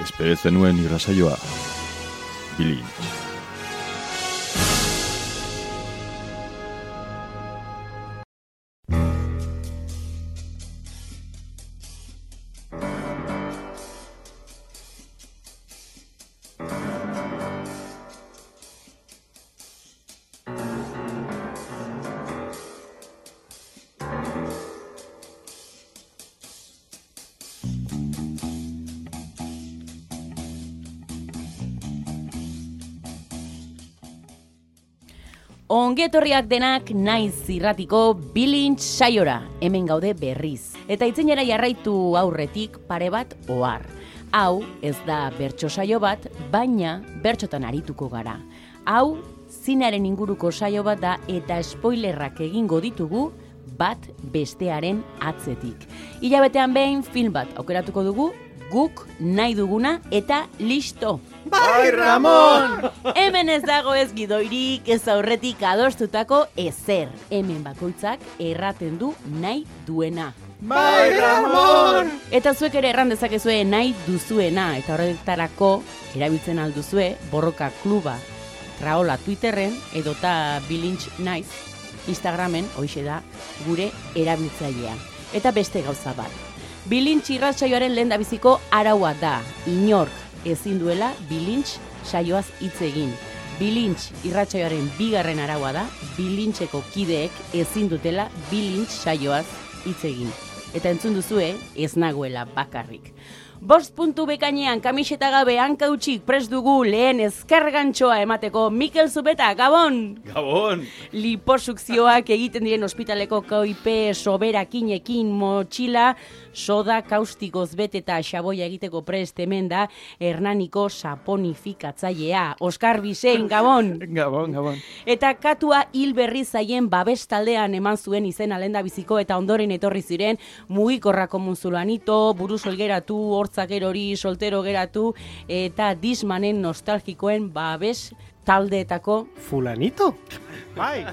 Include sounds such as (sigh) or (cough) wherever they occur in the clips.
Espere zenuen irrasaioa. Bilintz. Ongietorriak denak naiz zirratiko bilintz saiora, hemen gaude berriz. Eta itzinera jarraitu aurretik pare bat ohar. Hau ez da bertso saio bat, baina bertxotan arituko gara. Hau zinaren inguruko saio bat da eta spoilerrak egingo ditugu bat bestearen atzetik. Ilabetean behin film bat aukeratuko dugu, guk nahi duguna eta listo! Bai, Ramon! Hemen ez dago ez gidoirik ez aurretik adostutako ezer. Hemen bakoitzak erraten du nahi duena. Bai, Ramon! Eta zuek ere erran dezakezue nahi duzuena eta horretarako erabiltzen alduzue borroka kluba Raola Twitterren edota Bilintz Naiz Instagramen hoixe da gure erabiltzailea. Eta beste gauza bat. Bilintz irratsaioaren lehendabiziko araua da. Inork ezin duela bilintz saioaz hitz egin. Bilintz irratsaioaren bigarren araua da, bilintzeko kideek ezin dutela bilintz saioaz hitz egin. Eta entzun duzue, ez nagoela bakarrik. Bost puntu bekainean kamiseta gabe hankautxik prest dugu lehen ezkergantxoa emateko Mikel Zubeta, Gabon! Gabon! Liposukzioak egiten diren ospitaleko koipe soberakinekin motxila, soda kaustikoz bete eta xaboia egiteko prest hemen da Hernaniko saponifikatzailea. Oskar Bisein, Gabon! (laughs) Gabon, gabon. Eta katua hil berri zaien babes taldean eman zuen izen alenda biziko eta ondoren etorri ziren mugikorra komunzulanito, buruz olgeratu, hortzak erori, soltero geratu, eta dismanen nostalgikoen babes taldeetako Fulanito? Bai.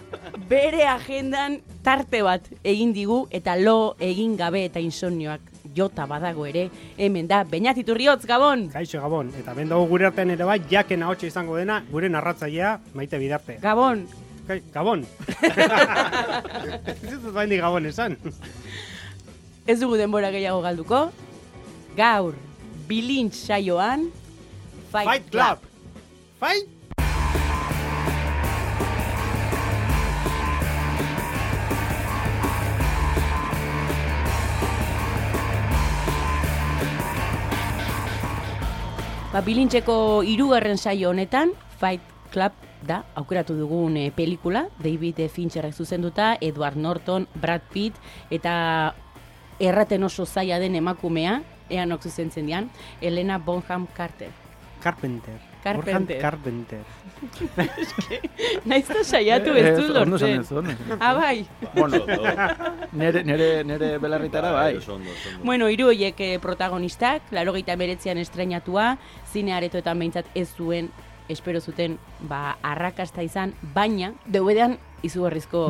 bere agendan tarte bat egin digu eta lo egin gabe eta insomnioak jota badago ere, hemen da, Beñatiturriotz, Gabon! Kaixo, gabon. Eta ben dugu gure artean ere bai, jaken ahotsa izango dena, gure narratzailea maite bidarte. Gabon! Kai, gabon. (laughs) Ez dut baindik gabon esan. Ez dugu denbora gehiago galduko. Gaur, bilintz saioan, Fight, Fight Club. Fight? Ba, bilintzeko hirugarren saio honetan, Fight Club da, aukeratu dugun e, pelikula, David Fincherrek zuzenduta, Edward Norton, Brad Pitt, eta erraten oso zaila den emakumea, eanok zuzentzen dian, Elena Bonham Carter. Carpenter. Carpenter. Carpenter. (laughs) Naiz da saiatu ez du ondo esan lortzen. Ah, bai. Bueno, nere, nere, nere belarritara bai. Bueno, hiru horiek eh, protagonistak, laro gehieta beretzean estreinatua, zine aretoetan behintzat ez zuen, espero zuten, ba, arrakasta izan, baina, deuedean izugarrizko,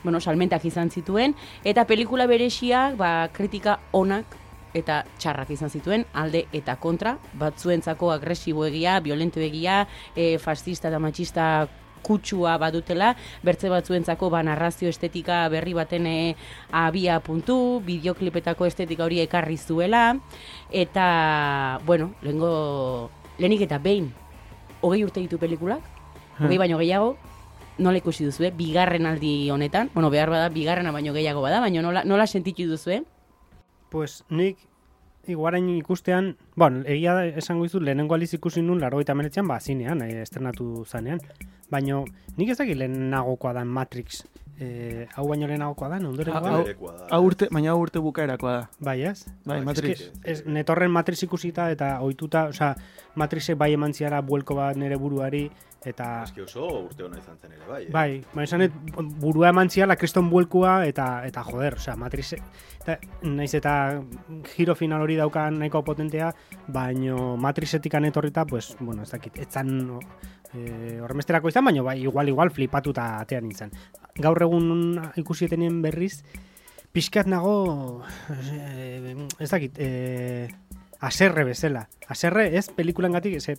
bueno, salmentak izan zituen, eta pelikula berexiak, ba, kritika onak, eta txarrak izan zituen, alde eta kontra, batzuentzako agresiboegia, violentoegia, e, fascista eta matxista kutsua badutela, bertze batzuentzako ba, narrazio estetika berri baten e, abia puntu, bideoklipetako estetika hori ekarri zuela, eta, bueno, lehengo, lehenik eta behin, hogei urte ditu pelikulak, hogei baino gehiago, nola ikusi duzue, bigarren aldi honetan, bueno, behar bada, bigarrena baino gehiago bada, baina nola, nola sentitu duzue? Pues nik iguarain ikustean, bueno, egia da esango dizut lehenengo aliz ikusi nun 89 an ba zinean, eh, estrenatu zanean. Baino nik ez dakit lehenagokoa da Matrix eh, hau baino lehenagokoa da, ondorengoa. Hau- Berekoa da. Hau urte, baina hau urte bukaerakoa da. Bai, ez? Bai, Bai, Matrix. Ez, netorren Matrix ikusita eta ohituta, osea, Matrixek bai eman ziara buelko bat nere buruari, eta... Eske oso urte hona izan zen ere, bai. eh? Bai, ba, esanet, burua eman ziala kriston buelkoa eta, eta joder, osea, Matrix, eta, naiz eta giro final hori daukan nahiko potentea, baino Matrixetik etorrita, pues, bueno, ez dakit, etzan e, horremesterako izan, baino bai, igual, igual flipatuta atean nintzen. Gaur egun ikusi etenien berriz, pixkat nago, e, ez dakit, e, aserre bezala. Aserre ez pelikulan gatik, ze,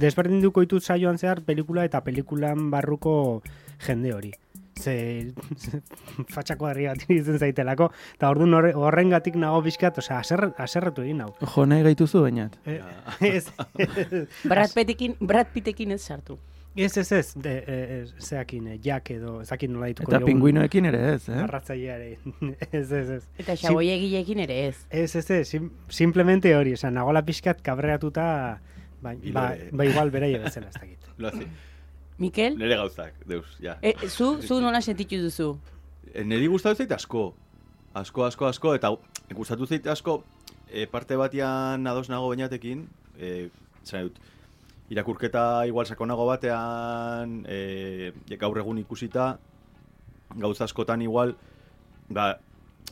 desberdinduko ditut saioan zehar pelikula eta pelikulan barruko jende hori. Ze, (laughs) fatxako herri bat iruditzen zaitelako, eta orduan horre- horrengatik nago pixkat, osea, aserre, aserretu egin nau. Jo, nahi gaituzu bainat. Eh, (laughs) Ja. ez, Brad Pittekin, Brad Pittekin ez sartu. ez, ez, ez, de, e, e, zeakin, e, jak edo, ezakin nola dituko Eta pingüinoekin ere ez, eh? Narratzaileare, (laughs) ez, ez, ez. Eta xaboi egileekin ere ez. Ez, ez, ez, sim, simplemente hori, esan, nagola pixkat kabreatuta, ba, ba, ba igual beraie bezala, ez dakit. Lo hace. Mikel, Nere gauzak, deus, ja. e, zu, zu nola sentitu duzu? E, Neri gustatu zait asko. Asko, asko, asko, eta gustatu zait asko, e, parte batian ados nago bainatekin, e, zan dut, irakurketa igual sakonago batean, e, gaur egun ikusita, gauza askotan igual, ba,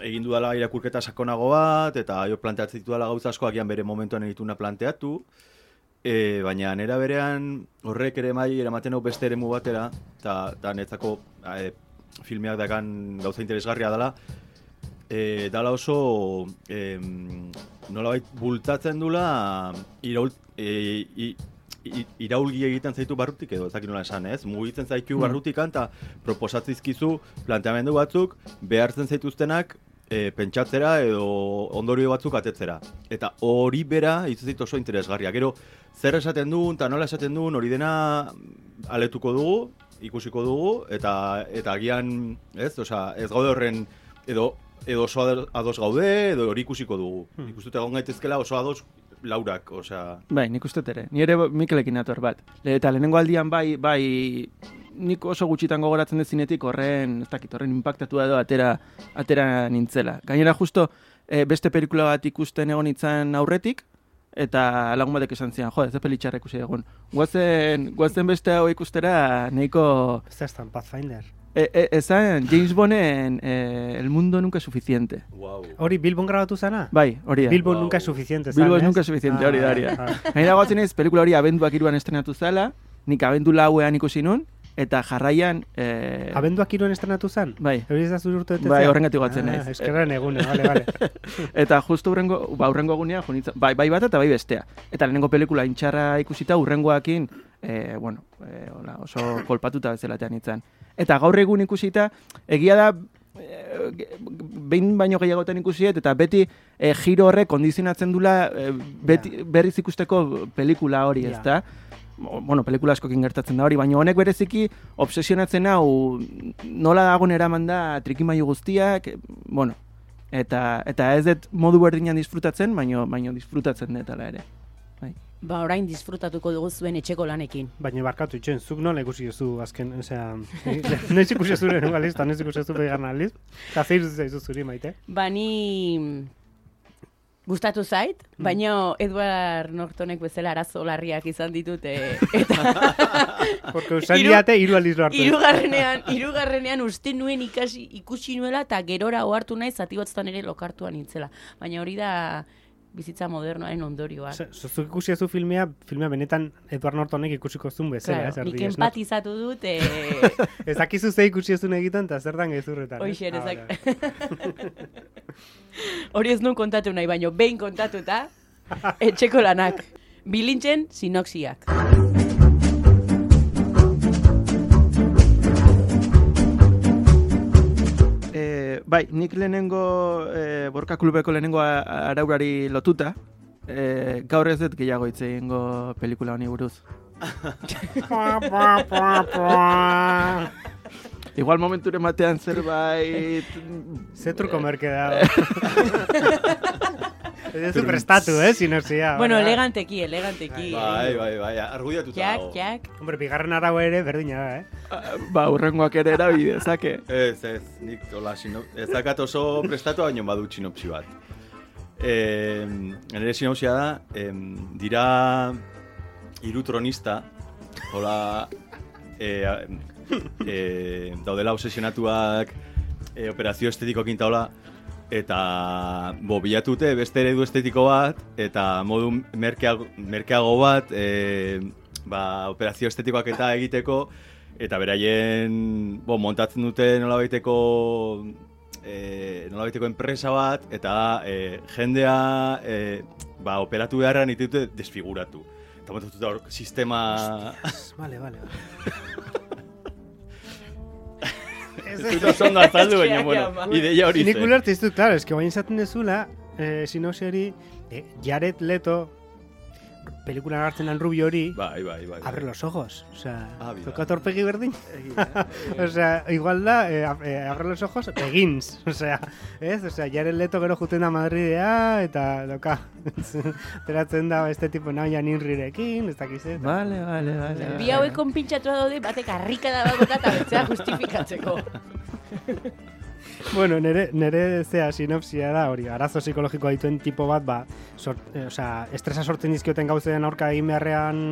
egin dudala irakurketa sakonago bat, eta jo planteatzen ditudala gauza asko agian bere momentuan egituna planteatu, E, baina nera berean horrek ere mai eramaten hau beste eremu batera, eta da netzako e, filmeak dakan gauza interesgarria dela, e, dala oso e, nolabait bultatzen dula iraul, e, i, i, iraulgi egiten zaitu barrutik edo, ez dakit nola esan, ez? Mugitzen zaitu Mm. barrutikan eta proposatzizkizu planteamendu batzuk behartzen zaituztenak e, pentsatzera edo ondorio batzuk atetzera. Eta hori bera izuzit oso interesgarria. Gero, zer esaten duen, eta nola esaten duen, hori dena aletuko dugu, ikusiko dugu, eta eta agian, ez, osea, ez gaude horren, edo edo oso ado- ados gaude, edo hori ikusiko dugu. Hmm. Ikustute egon gaitezkela oso ados laurak, osea, Bai, nik uste ere. Ni ere Mikelekin nator bat. Le, eta lehenengo aldian bai, bai, nik oso gutxitan gogoratzen dezinetik horren, ez dakit, horren impactatua edo atera, atera nintzela. Gainera justo eh, beste pelikula bat ikusten egon nintzen aurretik, eta lagun batek esan zian, jo, ez pelitxarra ikusi egun. Guazen, guazen beste hau ikustera nahiko... Ez da estan Pathfinder. E, e, ezan, James Bonden eh, El mundo nunca es suficiente. wow. Hori Bilbon grabatu zana? Bai, hori da. Bilbo Wow. nunca es suficiente, zan, ez? nunca es suficiente, hori da, hori da. ah. Gainera goatzen ez, pelikula hori abenduak iruan estrenatu zala, nik abendu lauean ikusi nun, eta jarraian... Eh, Abenduak iruen estrenatu zan? Bai. Hori ez da zure urte Bai, horrengatik goatzen ah, naiz. Eskerren egune, bale, bale. (laughs) Eta justu urrengo, ba, urrengo nintzen- bai, bai bat eta bai bestea. Eta lehenengo pelikula intxarra ikusita urrengoakin, eh, bueno, eh, hola, oso kolpatuta bezalatean nintzen. Eta gaur egun ikusita, egia da, ge- behin baino gehiagotan ikusiet, eta beti eh, giro horrek kondizionatzen dula eh, beti, berriz ikusteko pelikula hori, Ja. ezta? Bueno, pelikula askokin gertatzen da hori, baina honek bereziki obsesionatzen hau nola dagoen eraman da trikimailu guztiak, eh, bueno, eta eta ez dut modu berdinan disfrutatzen, baino baino disfrutatzen dut ala ere. Ba, orain disfrutatuko dugu zuen etxeko lanekin. Baina barkatu itxen, zuk nola ikusi duzu azken, osea, (laughs) noiz ikusi duzu lehenengo aldiz, eta noiz ikusi duzu begarren aldiz, eta zaizu zuri maite. Ba, ni gustatu zait, baina Edward Nortonek bezala arazo larriak izan ditut, e, (laughs) eta Porque usan diate hiru aldiz lo hartu. irugarrenean, irugarrenean uste nuen ikasi, ikusi nuela, eta gerora ohartu naiz, zati batzutan ere lokartuan nintzela. Baina hori da bizitza modernoaren ondorioa. Osea, Zuk ikusi duzu filmea, filmea benetan Edward Nortonek ikusiko zuen bezala, Claro, ez nik ez, empatizatu dut, e, (laughs) Ez dakizu ze ikusi duzun egiten, eta zer dan gezurretan. Hoxe, Ah, ezak- vale. (laughs) hori ez nun kontatu nahi, baino behin kontatuta, etxeko lanak. Bilintzen sinoxiak. E, bai, nik lehenengo e, Borka Klubeko lehenengo araurari lotuta, e, gaur ez dut gehiago hitz egingo pelikula honi buruz. Igual momenturen batean zerbait... Ze truko merke da. (laughs) Ez du prestatu, eh, sinopsia. Bueno, Bai. eleganteki, eleganteki. Bai, bai, bai, argudiatuta Jak, dago. jak. Hombre, bigarren arau ere berdina da, eh? Ba, urrengoak ere erabide, zake. Ez, ez, nik hola, sino, ez dakat oso prestatu baino badu sinopsi bat. E, nire sinopsia da, em, dira hiru tronista, hola, e, e, daudela obsesionatuak e, operazio estetiko kintaola, eta bo, bilatute beste eredu estetiko bat, eta modu merkeago, merkeago bat, e, ba, operazio estetikoak eta egiteko, eta beraien bo, montatzen dute nolabaiteko e, nolabaiteko enpresa bat, eta e, jendea e, ba, operatu beharra nite dute desfiguratu. Eta montatu dute sistema... Vale, vale, vale. (laughs) Ez dut oso ondo azaldu, baina, bueno, ideia hori Nik zen. ulertu iztu, claro, eske bain izaten dezula, eh, sinopsi hori, eh, Jared Leto, pelikula hartzen den rubio hori, Bai, bai, bai. abre los ojos. O sea, Ah, toka torpegi berdin. (laughs) o sea, igual da, eh, eh, abre los ojos, begins. O sea, ez? O sea, Jared Leto gero juten da Madridea, eta doka, (laughs) teratzen da beste tipo nahian inrirekin, ez dakiz, ez? Vale, vale, vale. Bi hauek konpintxatua daude, batek harrikada bat bota eta betzea justifikatzeko. (laughs) Bueno, nere, nere zea sinopsia da hori, arazo psikologikoa dituen tipo bat, ba, sort, eh, osea, estresa sortzen dizkioten gauzen aurka egin beharrean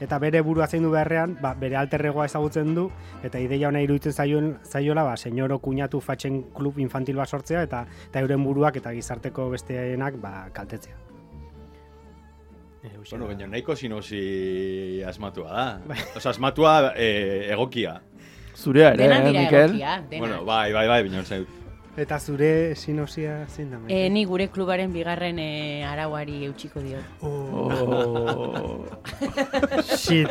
eta bere burua zein du beharrean, ba, bere alterregoa ezagutzen du eta ideia ona iruditzen zaion zaiola, ba, senyoro kuñatu fatxen klub infantil bat sortzea eta eta euren buruak eta gizarteko besteenak ba, kaltetzea. Hoxe Bueno, baina nahiko sinosi asmatua da. Osa, asmatua eh, egokia. Zurea ere, Dena eh, dira Mikel? egokia, dena. Bueno, bai, bai, bai, baina zain. Eta zure sinopsia zein da? Maite? E, ni gure klubaren bigarren e, arauari eutxiko diot. Oh, Oh. (laughs) shit.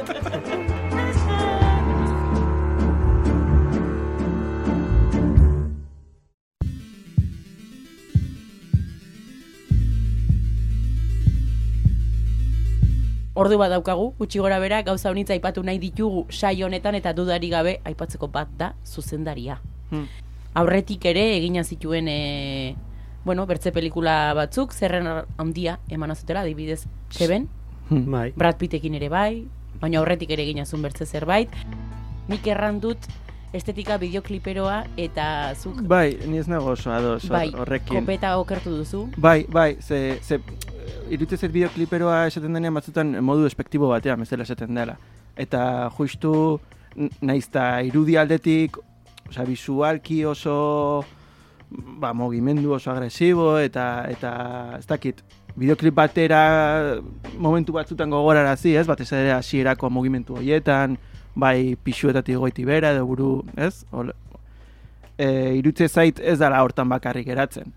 Ordu bat daukagu, gutxi gora bera, gauza honitza aipatu nahi ditugu saio honetan eta dudari gabe aipatzeko bat da zuzendaria. Hmm. Aurretik ere egina zituen e, bueno, bertze pelikula batzuk, zerren handia eman azutela, adibidez, Seven, Bai. Brad Pittekin ere bai, baina aurretik ere egina zuen bertze zerbait. Nik erran dut estetika bideokliperoa eta zuk Bai, ni ez nago oso ados bai, horrekin. kopeta okertu duzu. Bai, bai, ze, ze iruditzen zait bideokliperoa esaten denean batzutan modu espektibo batean bezala esaten dela. Eta justu n- naizta irudi aldetik, osea, visualki oso ba, mogimendu oso agresibo eta eta ez dakit, bideoklip batera momentu batzutan gogorarazi, ez? Batez ere hasierako mugimendu horietan, bai pixuetatik goiti bera edo buru, ez? Hol, e, zait ez dala hortan bakarrik geratzen.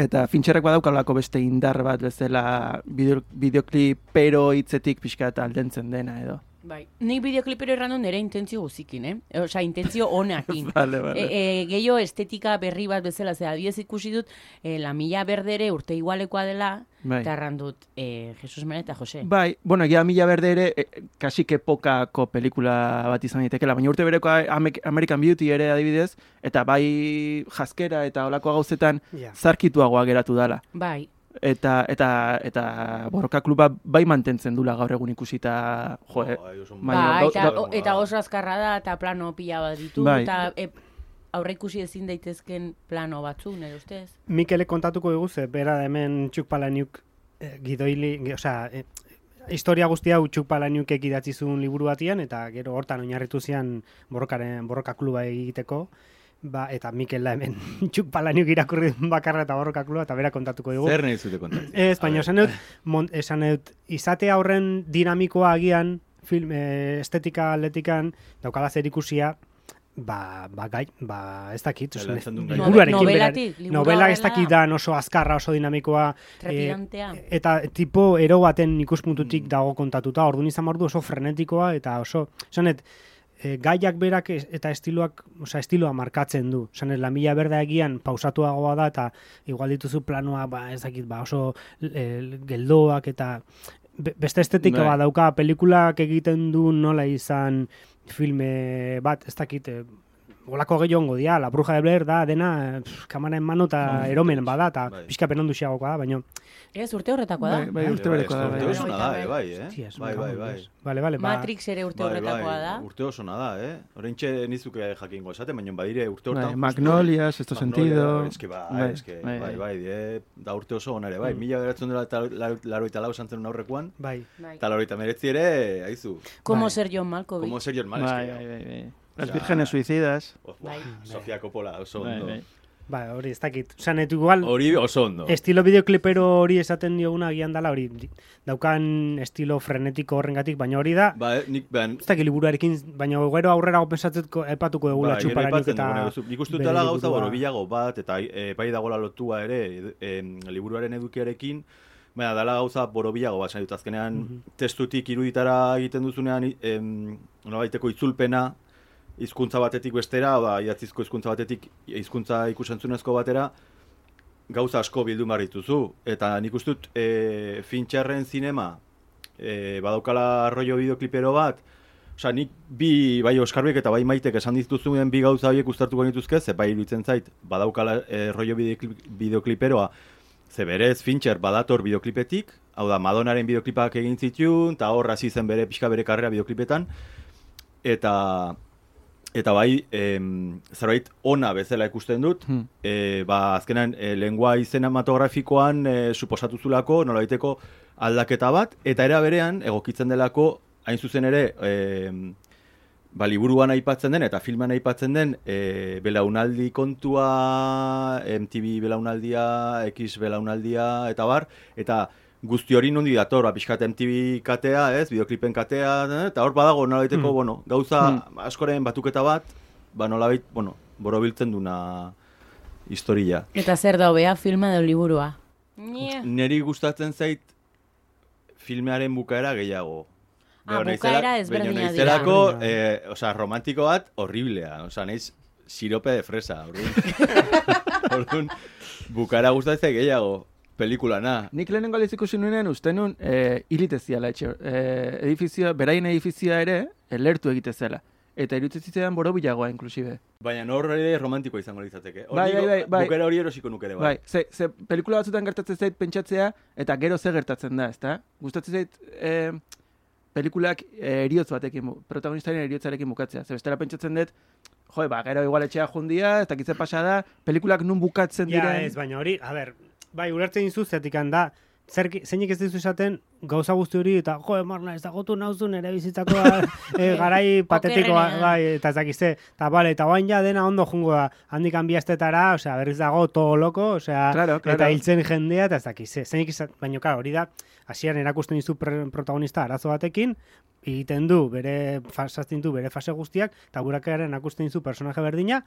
Eta Fincherrek badaukalako beste indar bat bezala bideo, bideoklipero hitzetik pixka eta aldentzen dena edo. Bai. Nik bideoklipero erran dut nire intentzio guzikin, eh? Osea, intentzio onakin. (laughs) Vale, vale. E, e, gehiago estetika berri bat bezala, ze adibidez ikusi dut, e, la mila berdere urte igualekoa dela, Bai. eta erran dut, e, Jesus Mena eta Jose. Bai, bueno, egia mila berde ere, e, kasik epokako pelikula bat izan daitekela, baina urte bereko Ame- American Beauty ere adibidez, eta bai jaskera eta olako gauzetan Ja. zarkituagoa geratu dala. Bai, Eta, eta, eta borroka kluba bai mantentzen dula gaur egun ikusita, jo, eh, bai, gau- eta, gau- o- eta oso azkarra da, eta plano pila bat ditu, Bai. eta e, aurre ikusi ezin daitezken plano batzuk, nire ustez. Mikele kontatuko dugu ze, bera da hemen Txuk Palaniuk eh, gidoili, osea, eh, historia guztia hau Txuk Palaniukek idatzi zuen liburu batian, eta gero hortan oinarritu zian borrokaren, borroka kluba egiteko, ba, eta Mikel da hemen (laughs) Txuk Palaniuk irakurri bakarra eta borroka kluba, eta bera kontatuko dugu. Zer nahi zute kontatzen? Ez, A baina esan dut, esan dut, izate horren dinamikoa agian, film, eh, estetika atletikan, daukala zer ikusia, ba, ba, gai, ba, ez dakit, gaia. liburuarekin liburua Novela ez dakit da oso azkarra, oso dinamikoa, eh, eta tipo ero baten ikuspuntutik dago kontatuta, orduan izan behar du oso frenetikoa, eta oso, esanet, e, gaiak berak eta estiloak, osea, estiloa markatzen du. Esanet, la mila berda egian pausatuagoa da, eta igual dituzu planoa, ba, ez dakit, ba, oso e, geldoak, eta be- beste estetika bat dauka, pelikulak egiten du nola izan filme bat, ez dakit, e, olako gehiago ongo dia, la bruja de Blair da, dena, pff, kamara en mano eta eromen bada, eta Bai. pixka penondu da, baina, Ez, urte horretakoa da. Bai, bai, urte Bai, berekoa da. urte bai, oso bai. ona da, eh, bai, eh? Hostias, Bai, bai, bai. Vale, vale, Matrix ere urte Bai, horretakoa bai, da. Urte oso da, eh? Horrentxe nizuke jakingo esaten, baina badire urte hortan. Bai, Magnolias, Sexto Sentido. Ez que bai, Bai, ez que, bai, bai, bai. bai, die, da urte oso onare, bai. Mila beratzen dela eta laro eta lau santzen aurrekoan, bai. Bai. eta laro eta meretzi ere, haizu, Como Bai. ser John Malkovich. como Sergio Hermanos. Bai, bai, bai, bai. Las vírgenes suicidas. Bai. Sofia Coppola, oso Bai, ondo. bai. Bai, hori, ez dakit. Osa, netu igual, Hori oso ondo. estilo videoklipero hori esaten dioguna agian dala hori daukan estilo frenetiko horrengatik, baina hori da, Ba, nik, ben, ez dakit liburuarekin, baina gero aurrerago pensatzeko epatuko dugula Ba, txuparanik aipatzen eta... dugu. Nik uste dutela gauza boro bilago bat, eta e, bai dagoela lotua ere, e, liburuaren edukiarekin, baina dela gauza borobilago bat, zain dut azkenean Mhm. testutik iruditara egiten duzunean, em, nolabaiteko itzulpena, hizkuntza batetik bestera, hau da, idatzizko hizkuntza batetik hizkuntza ikusentzunezko batera, gauza asko bildu behar. Eta nik uste dut e, Fincherren zinema e, badaukala rollo bideoklipero bat, Osa, nik bi, bai Oskarbek eta bai maitek esan dituzuen bi gauza horiek ustartuko nituzke, ze bai iruditzen zait, badaukala e, rollo bideoklip, bideokliperoa, ze berez Fincher badator bideoklipetik, hau da, Madonaren bideoklipak egin zituen, eta hor hasi zen bere pixka bere karrera bideoklipetan, eta eta bai, em, zerbait ona bezala ikusten dut, Hmm. e, ba, azkenan, e, lengua izenamatografikoan e, suposatu zulako, nolabaiteko aldaketa bat, eta era berean, egokitzen delako, hain zuzen ere, e, ba, liburuan aipatzen den, eta filman aipatzen den, e, belaunaldi kontua, MTV belaunaldia, X belaunaldia, eta bar, eta guzti hori nondi dator, ba, pixkat MTV katea, ez, bideoklipen katea, eh, eta hor badago nolabaiteko, Hmm. bueno, gauza askoren batuketa bat, ba, nolabait, bueno, borobiltzen duna historia. Eta zer da hobea filma edo liburua? Neri gustatzen zait filmearen bukaera gehiago. Ah, bukaera ezberdinak baina dira. Berdina. eh, osea, romantiko bat horriblea. Osea, naiz sirope de fresa, orduan. (laughs) orduan, bukaera gustatzen zait gehiago. Pelikulana. Nik lehenengo aldiz ikusi nuenean uste nun eh, hilite ziala etxe. Eh, edifizioa, beraien edifizioa ere, eh, lertu egite zela. Eta irutzen zitzaidan borobilagoa, inklusive. Baina hor ere romantikoa izango litzateke. Hor Bai, bai, bai, bai. Bukaera hori erosiko nuke ere, Bai, ze, ze pelikula batzutan gertatzen zait pentsatzea, eta gero ze gertatzen da, ezta? Gustatzen zait, eh, pelikulak eh, eriotz batekin, protagonistaren eriotzarekin bukatzea. Ze bestela pentsatzen dut, jo, ba, gero igual etxea jundia, ez dakitze pasa da, pelikulak nun bukatzen Ja, diren. ez, baina hori, a ber, bai, ulertzen dizu zetik da, zer, zeinik ez dizu esaten gauza guzti hori, eta jo, marna, ez dagotu nauzu nere bizitzakoa (laughs) e, garai patetikoa, bai, eta ez dakize, eta bale, eta bain ja dena ondo jungo da, handik hanbiaztetara, osea, berriz dago todo loko, osea, Claro, claro. eta hiltzen jendea, eta ez dakize, zeinik izat, baina, claro, hori da, hasieran erakusten dizu protagonista arazo batekin, egiten du, bere, fasazten du, bere fase guztiak, eta burakaren erakusten dizu personaje berdina,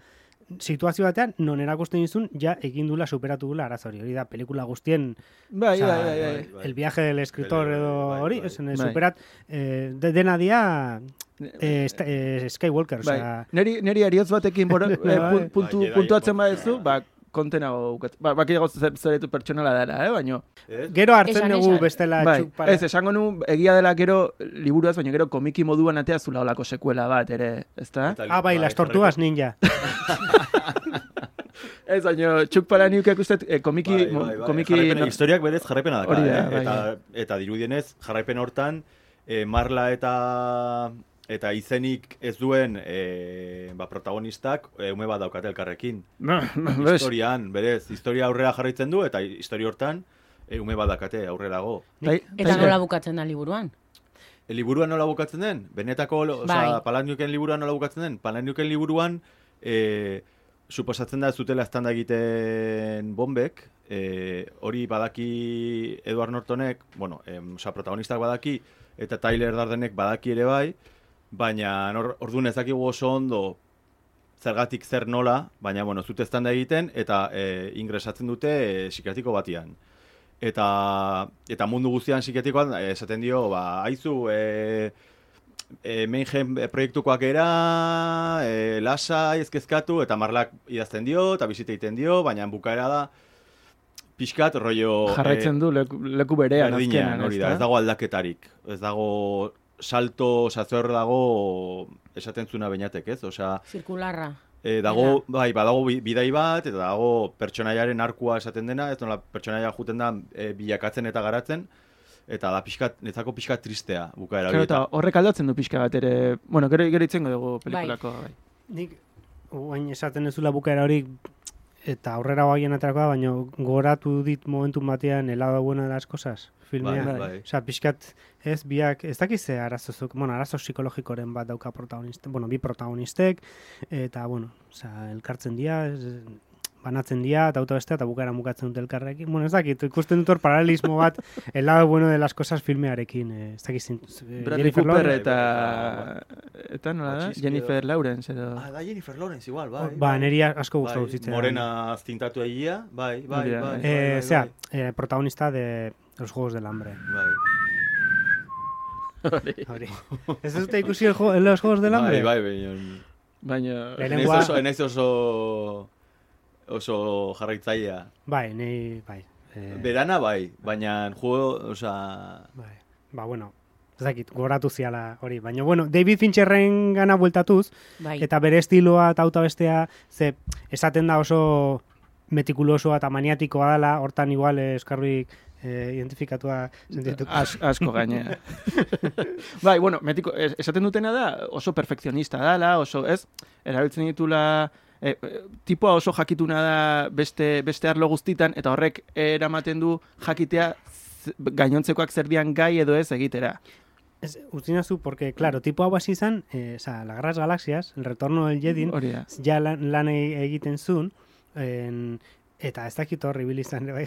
situazio batean, non erakusten dizun, ja egin dula superatu dula arazo hori. Hori da, pelikula guztien, Bai, bai, bai, bai. el viaje del escritor Bai, bai, edo bai, hori, bai. esen, Bai. superat, eh, de, dena dia eh, eh, Skywalker, Bai, osea, neri, neri ariotz batekin boro, (laughs) eh, Bai. pun- puntu, Bai, puntuatzen badezu, ba, kontenago ukat. Ba, bakiago zer- zeretu pertsonala dela, eh, baino. Gero hartzen Esan, dugu esan. bestela Bai, txupara. ez, esango nu, egia dela gero liburuaz, baina gero komiki moduan atea zula olako sekuela bat, ere, ezta? Ah, bai, las tortugas ninja. (laughs) Ez, baina txuk para niukek uste, eh, komiki, Bai, bai, bai. komiki... Jarraipena- historiak berez jarraipena daka, da, eh? bai, eta, eta dirudienez, jarraipen hortan, eh, Marla eta eta izenik ez duen eh, ba, protagonistak eh, ume bat daukate elkarrekin. (laughs) No, no, bez, Historian, berez, historia aurrera jarraitzen du, eta historia hortan eh, ume bat dakate aurrerago. Eta tai- nola bukatzen da liburuan? E, liburuan nola bukatzen den? Benetako, lo- Bai. osea, Palanioken liburuan nola bukatzen den? Palanioken liburuan, e, suposatzen da zutela estanda egiten bombek, e, hori badaki Edward Nortonek, bueno, em, osea, protagonistak badaki, eta Tyler Dardenek badaki ere bai, baina hor- orduan ez dakigu oso ondo zergatik zer nola, baina, bueno, zute estanda egiten, eta e, ingresatzen dute e, psikiatriko batian. Eta, eta mundu guztian psikiatrikoan eh, esaten dio, ba, haizu, e, e, Mayhem proiektukoak era, e, lasai, ezkezkatu, eta marlak idazten dio, eta bizite egiten dio, baina bukaera da, pixkat, rollo... jarraitzen du leku, leku berean berdinean, azkenan, hori da, ez dago aldaketarik. Ez dago salto, sazor dago esaten zuna bainatek, ez? Osea, Zirkularra. E, dago, bai, badago bi- bidai bat, eta dago pertsonaiaren arkua esaten dena, ez nola pertsonaia juten da e, bilakatzen eta garatzen, eta da pixkat, netzako pixkat tristea bukaera Claro, hori. eta horrek aldatzen du pixka bat ere, bueno, gero, gero itzengo dugu pelikulako, bai. Nik, oain esaten ezula bukaera hori, eta aurrera guaien aterakoa, baina goratu dit momentu batean el lado bueno de las cosas, filmea. Bai, bai. Osea, pixkat, ez, biak, ez dakiz ze arazozuk, bueno, arazo psikologikoren bat dauka protagoniste, bueno, bi protagonistek, eta, bueno, osea, elkartzen dira, banatzen dira, eta auto bestea, eta bukaera mukatzen dute elkarrekin. Bueno, ez dakit, ikusten dut hor paralelismo bat, (laughs) el lado bueno de las cosas filmearekin, eh, ez dakit zin, eh, Bradley Jennifer Cooper Lawrence. eta... Eta nola da? Jennifer Lawrence edo... Ah, da Jennifer Lawrence igual, bai. Ba, neri asko gustatu bai, zitzaidan. Morena zintatu egia, bai, bai, bai. da, bai, bai. Eh, bai, sea, eh, protagonista de Los Juegos del Hambre. bai. Hori. (laughs) ¿Ez dute ikusi el juego, los Juegos del Hambre? Bai, bai, baina... Baina... Naiz Lehenengoa- oso, oso, jarraitzailea. Bai, nei, bai. Eh, Berana bai, baina juego, osea... bai. Ba, bueno, ez dakit, goratu ziala hori. Baina, bueno, David Fincherren gana bueltatuz, Bai. eta bere estiloa eta auta bestea, ze, esaten da oso metikulosoa eta maniatikoa dela, hortan igual eh, eskarruik eh, identifikatua sentitu. As, asko gainea. (laughs) bai, bueno, metiko, es- esaten dutena da oso perfekzionista dala, oso, ez, erabiltzen ditula e, e, tipoa oso jakituna da beste, beste arlo guztitan, eta horrek eramaten du jakitea gainontzekoak zer dian gai edo ez egitera. Ez, utzinazu, porque, claro, tipo hau hasi izan, eh, oza, la Guerras Galaxias, el retorno del Jedi, Hori da. ja lan, lan e- egiten zuen, en, eta ez dakit horri bil izan, bai,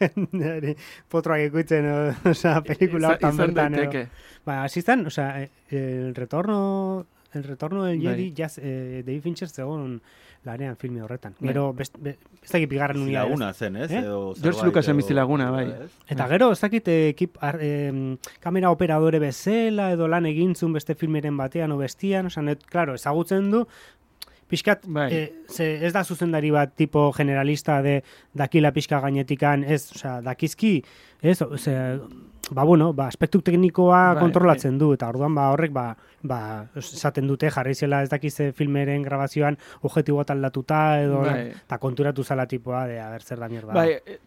jendeari potroak ikutzen, o- osea, pelikula hortan bertan, daiteke. Ba, hasi izan, osea, eh, el retorno, el retorno del Jedi, Bai. ja, eh, David Fincher zegoen lanean filme horretan. Bai. Gero, best, be, ez dakit bigarren unia. Laguna zen, ez? Eh? Edo George Lucasen edo- bizilaguna, bai. Eta gero, ez dakit eh, ekip, ar, em, kamera operadore bezala edo lan egintzun beste filmeren batean o bestian, osan, et, claro, ezagutzen du, pixkat, Bai. eh, ze, ez da zuzendari bat tipo generalista de dakila pixka gainetikan, ez, osea, dakizki, ez, ze, ba, bueno, ba, aspektu teknikoa Bai, kontrolatzen du, eta orduan, ba, horrek, ba, ba, esaten dute, jarri zela ez dakize filmeren grabazioan objetiboa aldatuta, edo, Bai. eta konturatu zala tipoa, de, a ber, zer da mierda. Bai, e,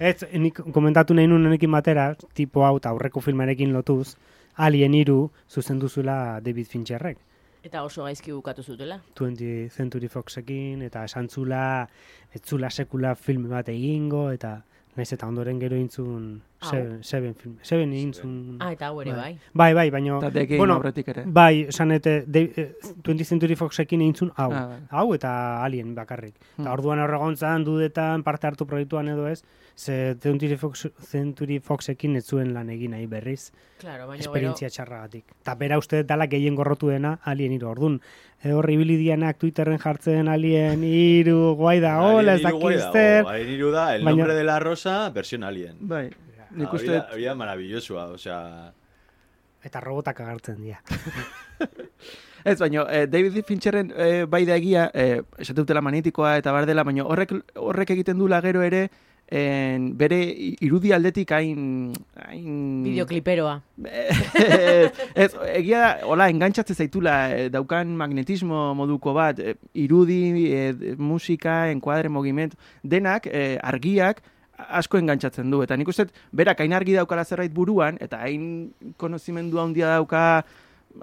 Ez, nik komentatu nahi nuen honekin batera, tipo hau eta aurreko filmarekin lotuz, Alien iru zuzendu zuela David Fincherrek. Eta oso gaizki bukatu zutela. 20th Century Foxekin, eta esan zula, ez zula sekula film bat egingo, eta naiz eta ondoren gero intzun. Seven, seven film, Seven intzun. Ah, eta hau ere Bai. bai. Bai, bai, baino, bueno, aurretik ere. bai, esan ete, de, eh, 20th Century Foxekin eintzun hau, Ah, bai. hau eta Alien bakarrik. Hmm. Eta orduan horregontzan dudetan parte hartu proiektuan edo ez, ze Century, Fox, Century Foxekin ez zuen lan egin nahi berriz, Claro, baina gero... esperientzia txarragatik. Eta bera uste dala gehien gorrotu dena Alien iru. Orduan, e, horri ibilidianak Twitterren jartzen Alien iru, guai da, hola, ez Alien hiru guai dakiz dago, zer. Alien hiru da, el nombre de la rosa, versión alien. Bai, nik Hori uste da- dut- hori da osea... Eta robotak agertzen dira. (laughs) Ez, baina eh, David Fincherren eh, bai da egia, eh, esate dutela manitikoa eta bar dela, baina horrek, horrek egiten dula gero ere, en, bere irudi aldetik hain... hain... Bideokliperoa. ez, (laughs) ez, egia da, hola, engantzatzen zaitula, eh, daukan magnetismo moduko bat, eh, irudi, eh, musika, enkuadre, mogiment, denak, eh, argiak, asko engantzatzen du. Eta nik uste, berak hain argi daukala zerbait buruan, eta hain konozimendu handia dauka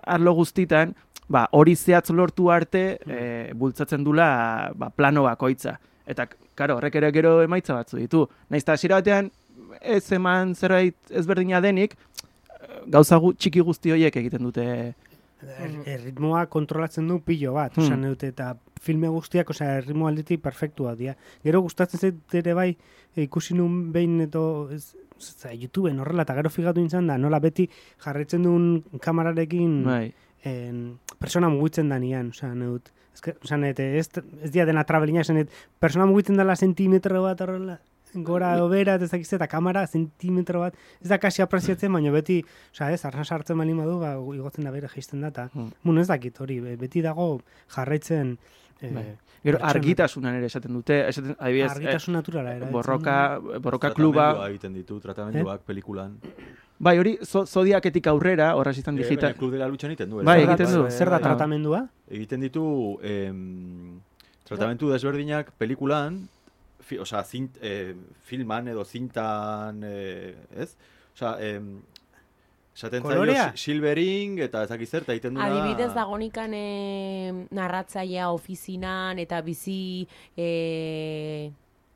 arlo guztitan, ba, hori zehatz lortu arte, eh, bultzatzen dula ba, plano bakoitza. Eta, karo, horrek ere gero emaitza batzu ditu. Naiz eta hasiera batean, ez eman zerbait ezberdina denik, gauza gu, txiki guzti horiek egiten dute erritmoa kontrolatzen du pilo bat, Hmm. esan dute, eta filme guztiak, osea, erritmo aldetik perfektua dira. Gero gustatzen zait ere bai, ikusi nun behin eto, ez, za, YouTubeen horrela, eta gero figatu nintzen da, nola beti jarraitzen duen kamerarekin bai. en, persona mugitzen da nian, osea, neut, ezke, osea, net, ez, ez dia dena travelina, esan persona mugitzen dela sentimetro bat horrela, gora edo bera, ez dakiz eta kamera sentimetro bat, ez da kasi apreziatzen, baina beti, osea, ez, arna sartzen bali badu, ba, igotzen da bere jaisten da, eta, Hmm. bueno, ez dakit hori, be- beti dago jarraitzen, eh, Bai. Gero argitasunan ere esaten dute, esaten, adibidez, argitasun naturala eh, erabiltzen borroka, borroka kluba, egiten ditu, tratamenduak pelikulan. bai hori, zo, zodiaketik aurrera, horra izan Eh, digital, baina Klub de la Lucha egiten du. Bai, egiten du. Zer da Bai. tratamendua? Egiten ditu em, tratamentu desberdinak pelikulan, fi, osea, zint, eh, filman edo zintan, eh, ez? Osea, em, esaten zaio silvering eta ez dakit zer, eta egiten duna... Adibidez dagonikan e, narratzailea ofizinan eta bizi e,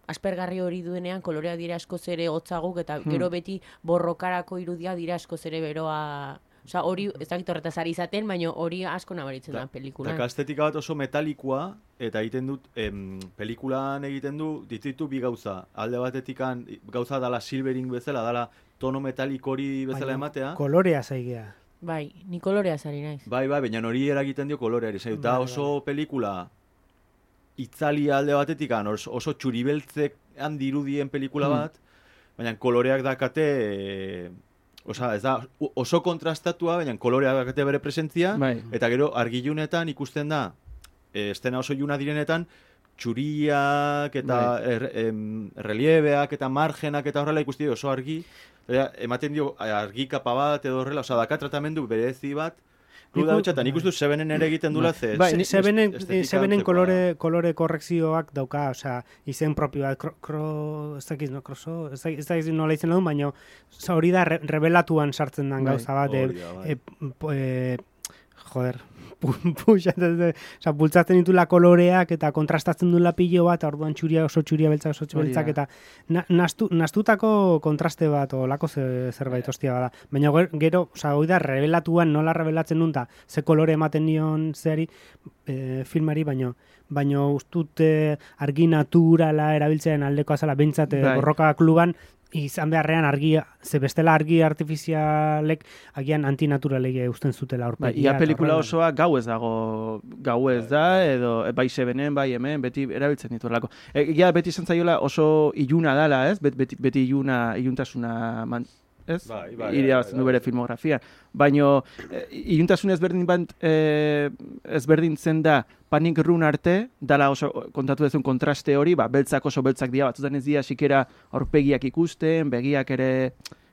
aspergarri hori duenean kolorea dira askoz ere hotzaguk eta Hmm. gero beti borrokarako irudia dira askoz ere beroa Osa, hori, ez dakit horretaz ari izaten, baina hori asko nabaritzen da Da pelikulan. estetika bat oso metalikoa, eta egiten dut, em, pelikulan egiten du, ditu bi gauza. Alde batetikan gauza dala silvering bezala, dala tono metalik hori bezala Baina ematea. Kolorea zaigea. Bai, ni kolorea zari naiz. Bai, bai, baina hori eragiten dio koloreari. Zai, da Bai, oso pelikula itzali alde batetik oso, oso txuribeltzek dirudien pelikula Hmm. bat, baina koloreak dakate, e, osa, ez da, oso kontrastatua, baina koloreak dakate bere presentzia, Bai. eta gero argilunetan ikusten da, e, estena oso juna direnetan, txuriak eta Bai. er, em, reliebeak eta margenak eta horrela ikusti oso argi, ematen dio argi kapa bat edo horrela, osa, daka tratamendu berezi bat, Nik Kluda u- hotxa, eta nik uste dut Sebenen ere egiten dula, ze... Bai, Se- ni- Sebenen, sebenen kolore, kolore korrekzioak dauka, osea, izen propio bat, kro, kro, ez dakiz, no, kroso, ez dakiz, nola izen duen, baina hori da re, rebelatuan sartzen den Bai, gauza bat, e, da, e, e, joder, (laughs) puxa, osea, bultzatzen ditula koloreak eta kontrastatzen duela pilo bat, orduan txuria oso txuria beltzak oso Hori beltzak, eta na, nastu, nastutako kontraste bat, o ze, zerbait ostia bada. Baina ger- gero, osea, hori da, rebelatuan nola rebelatzen duen, ta, ze kolore ematen dion zeari, e, filmari, baino baino ustut argi naturala erabiltzen aldeko azala, bintzat e, Bai. borroka kluban, izan beharrean argia, ze bestela argi artifizialek agian antinaturalei usten zutela Bai, aurpegia. ia pelikula osoa gau ez dago, gau ez da, edo e, bai sebenen, bai hemen, beti erabiltzen dituelako. Egia beti izan zaiola oso iluna dala, ez? Bet, beti, beti iluna, iluntasuna man, ez? Bai, bai, Irabazten bai, du bai. bere filmografia. Baino, e, iluntasun ezberdin bat, e, ezberdintzen da Panic Room arte, dala oso kontatu dezun kontraste hori, ba, beltzak oso beltzak dira, batzutan ez dira sikera aurpegiak ikusten, begiak ere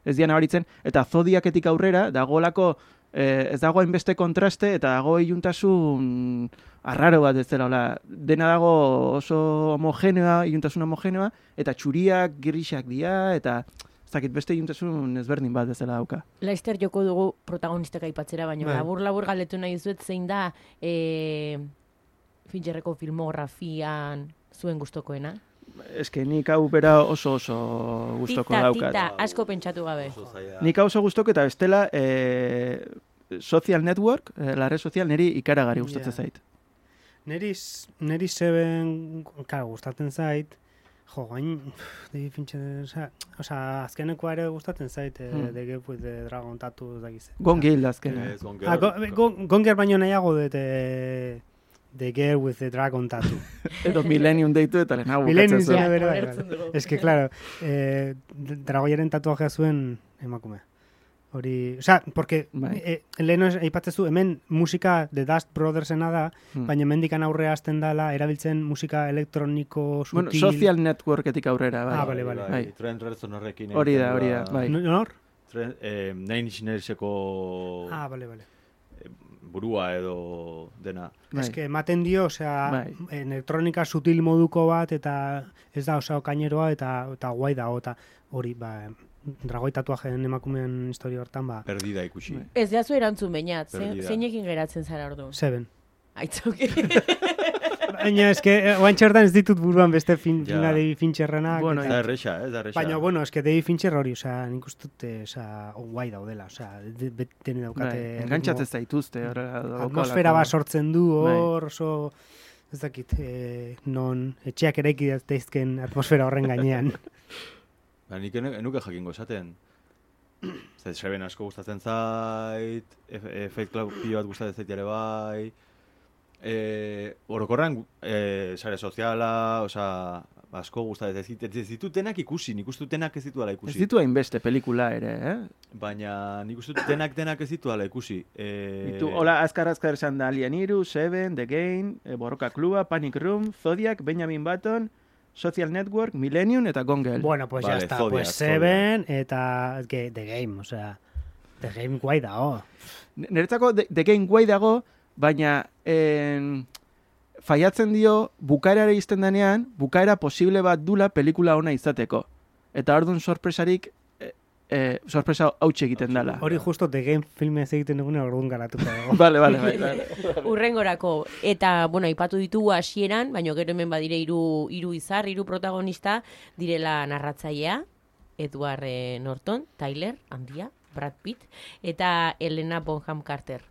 ez dira nabaritzen, eta zodiaketik aurrera, dagoelako eh, ez dago hainbeste kontraste, eta dago iluntasun arraro bat ez dela, hola, dena dago oso homogeneoa, iluntasun homogeneoa, eta txuriak, grisak dira, eta ez dakit beste iluntasun ezberdin bat ez dela dauka. Laster joko dugu protagonistak aipatzera, baina Bai. labur-labur galdetu nahi zuet zein da e, Fincherreko filmografian zuen gustokoena. Eske nik hau bera oso oso gustoko tita, daukat. tita, asko pentsatu gabe. Nik hau oso gustoko eta bestela eh, social network, eh, la red social, niri ikaragarri gustatzen Ja. zait. Neri, neri zeben, karo, gustatzen zait, jo, gain, David Fincher, osea, osea, azkenekoa ere gustatzen zait, eh, Hmm. de Gap with the Dragon Tattoo, ez dakiz. Gon Gil azkena. Ez, Gone Ah, Girl. go, go, gonger baino nahiago dut eh, The Girl with the Dragon Tattoo. (laughs) Edo Millennium deitu eta lehenago Millennium bukatzen zuen. bere, bai, bai. Ez que, claro, eh, dragoiaren tatuajea zuen emakume. Hori, osea, porque Bai. eh, leheno es- aipatzezu, hemen musika The Dust Brothersena da, Hmm. baina mendikan aurrea hasten dala, erabiltzen musika elektroniko sutil. Bueno, social networketik aurrera, bai. Ah, bale, bale. Bai. Trent Reznor horrekin Hori da, hori da, bai. Nor? Trent, eh, Nine Inch Nailseko Ah, bale, bale. burua edo dena. Bai. Que ematen dio, osea, Bai. elektronika sutil moduko bat, eta ez da osa okaineroa, eta, eta guai dago, eta hori, ba, dragoi tatuajeen emakumeen historia hortan, ba, Perdida ikusi. Bai. Ez jazu erantzun bainat, ze, Perdida. zeinekin geratzen zara ordu. Seven. Aitzoki. (laughs) Baina, eske, oantxe hortan ez ditut buruan beste fin, Ja. ja. David Fincherrenak. Bueno, eta- da erresa, da erresa. Baina, bueno, eske David Fincher hori, osea, nik uste dut, eh, osea, guai daudela, osea, de- de- dene daukate... Bai, zaituzte. horrela daukalako. atmosfera bat sortzen du Bai. hor, oso, ez dakit, eh, non, etxeak eraiki daizken atmosfera horren gainean. (laughs) Ba, nik enuke jakingo esaten. (clears throat) Zer, Seven asko gustatzen zait, F- eh, Fate Club pilo bat gustatzen zait ere bai. E, orokorran, e, sare soziala, osea, asko gustatzen zait. Ez ez ditut denak ikusi, nik denak ez ditudala Ez ikusi. ditu hainbeste pelikula ere, eh? Baina nik dut denak denak ez ditudala ikusi. E, Ditu, hola, azkar azkar esan da Alien Iru, Seven, The Game, eh, Borroka Kluba, Panic Room, Zodiac, Benjamin Button, Social Network, Millennium eta Gongel. bueno, pues Vale, ya está, Zodiac, pues Seven eta que, The Game, osea, The Game guai dago. Niretzako The, The Game guai dago, baina en, faiatzen dio bukaerara izten denean, bukaera posible bat dula pelikula ona izateko. Eta orduan sorpresarik, e, sorpresa hautsi egiten dela. Hori justo The Game filmez egiten dugune orduan garatuko dago. (laughs) Vale, vale, bai, vale. (laughs) Urrengorako. Eta, bueno, aipatu ditugu hasieran, baina gero hemen badire hiru hiru izar, hiru protagonista, direla narratzailea, Edward eh, Norton, Tyler, handia, Brad Pitt, eta Elena Bonham Carter.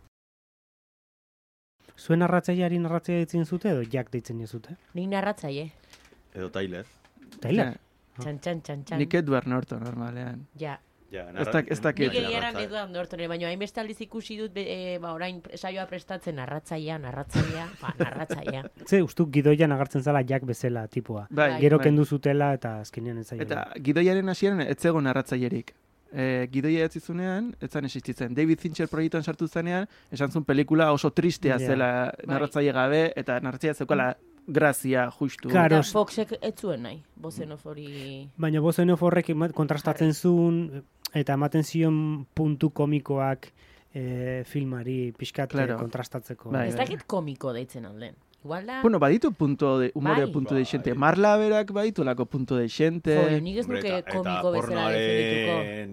Zuen narratzaileari narratzaile ditzen zute edo Jack deitzen zute? Nik narratzaile. Edo Tyler. Tyler? Txan, txan, txan, txan. Nik Edward Norton, normalean. Ja. Ja, Ez dak- ez dakit. Nik egiaran Edward Norton, baina hainbeste aldiz ikusi dut, e, ba, orain saioa prestatzen narratzailea, narratzailea, ba, narratzailea. (laughs) Ze, ustu gidoian agertzen zala Jack bezala tipua. Bai, Gero bai. kendu zutela eta azkenean ez zaio. Eta gidoiaren hasieran ez zegoen narratzailerik. E, gidoia ez zunean, ez zan existitzen. David Fincher proiektuan sartu zenean, esan zuen pelikula oso tristea Ja. zela Bai. narratzaile gabe, eta narratzaile zeukala grazia, justu. Claro. Eta Foxek ez zuen nahi, bozenof hori... Baina horrek ema- kontrastatzen zuen eta ematen zion puntu komikoak eh, filmari pixkat eh, Claro. kontrastatzeko. Bai, Ez dakit komiko deitzen alden. Igual da... Bueno, baditu punto de, humore Bai. punto de xente. Bai. Marla berak baditu lako punto de xente. Jo, nik ez nuke eta- komiko eta bezala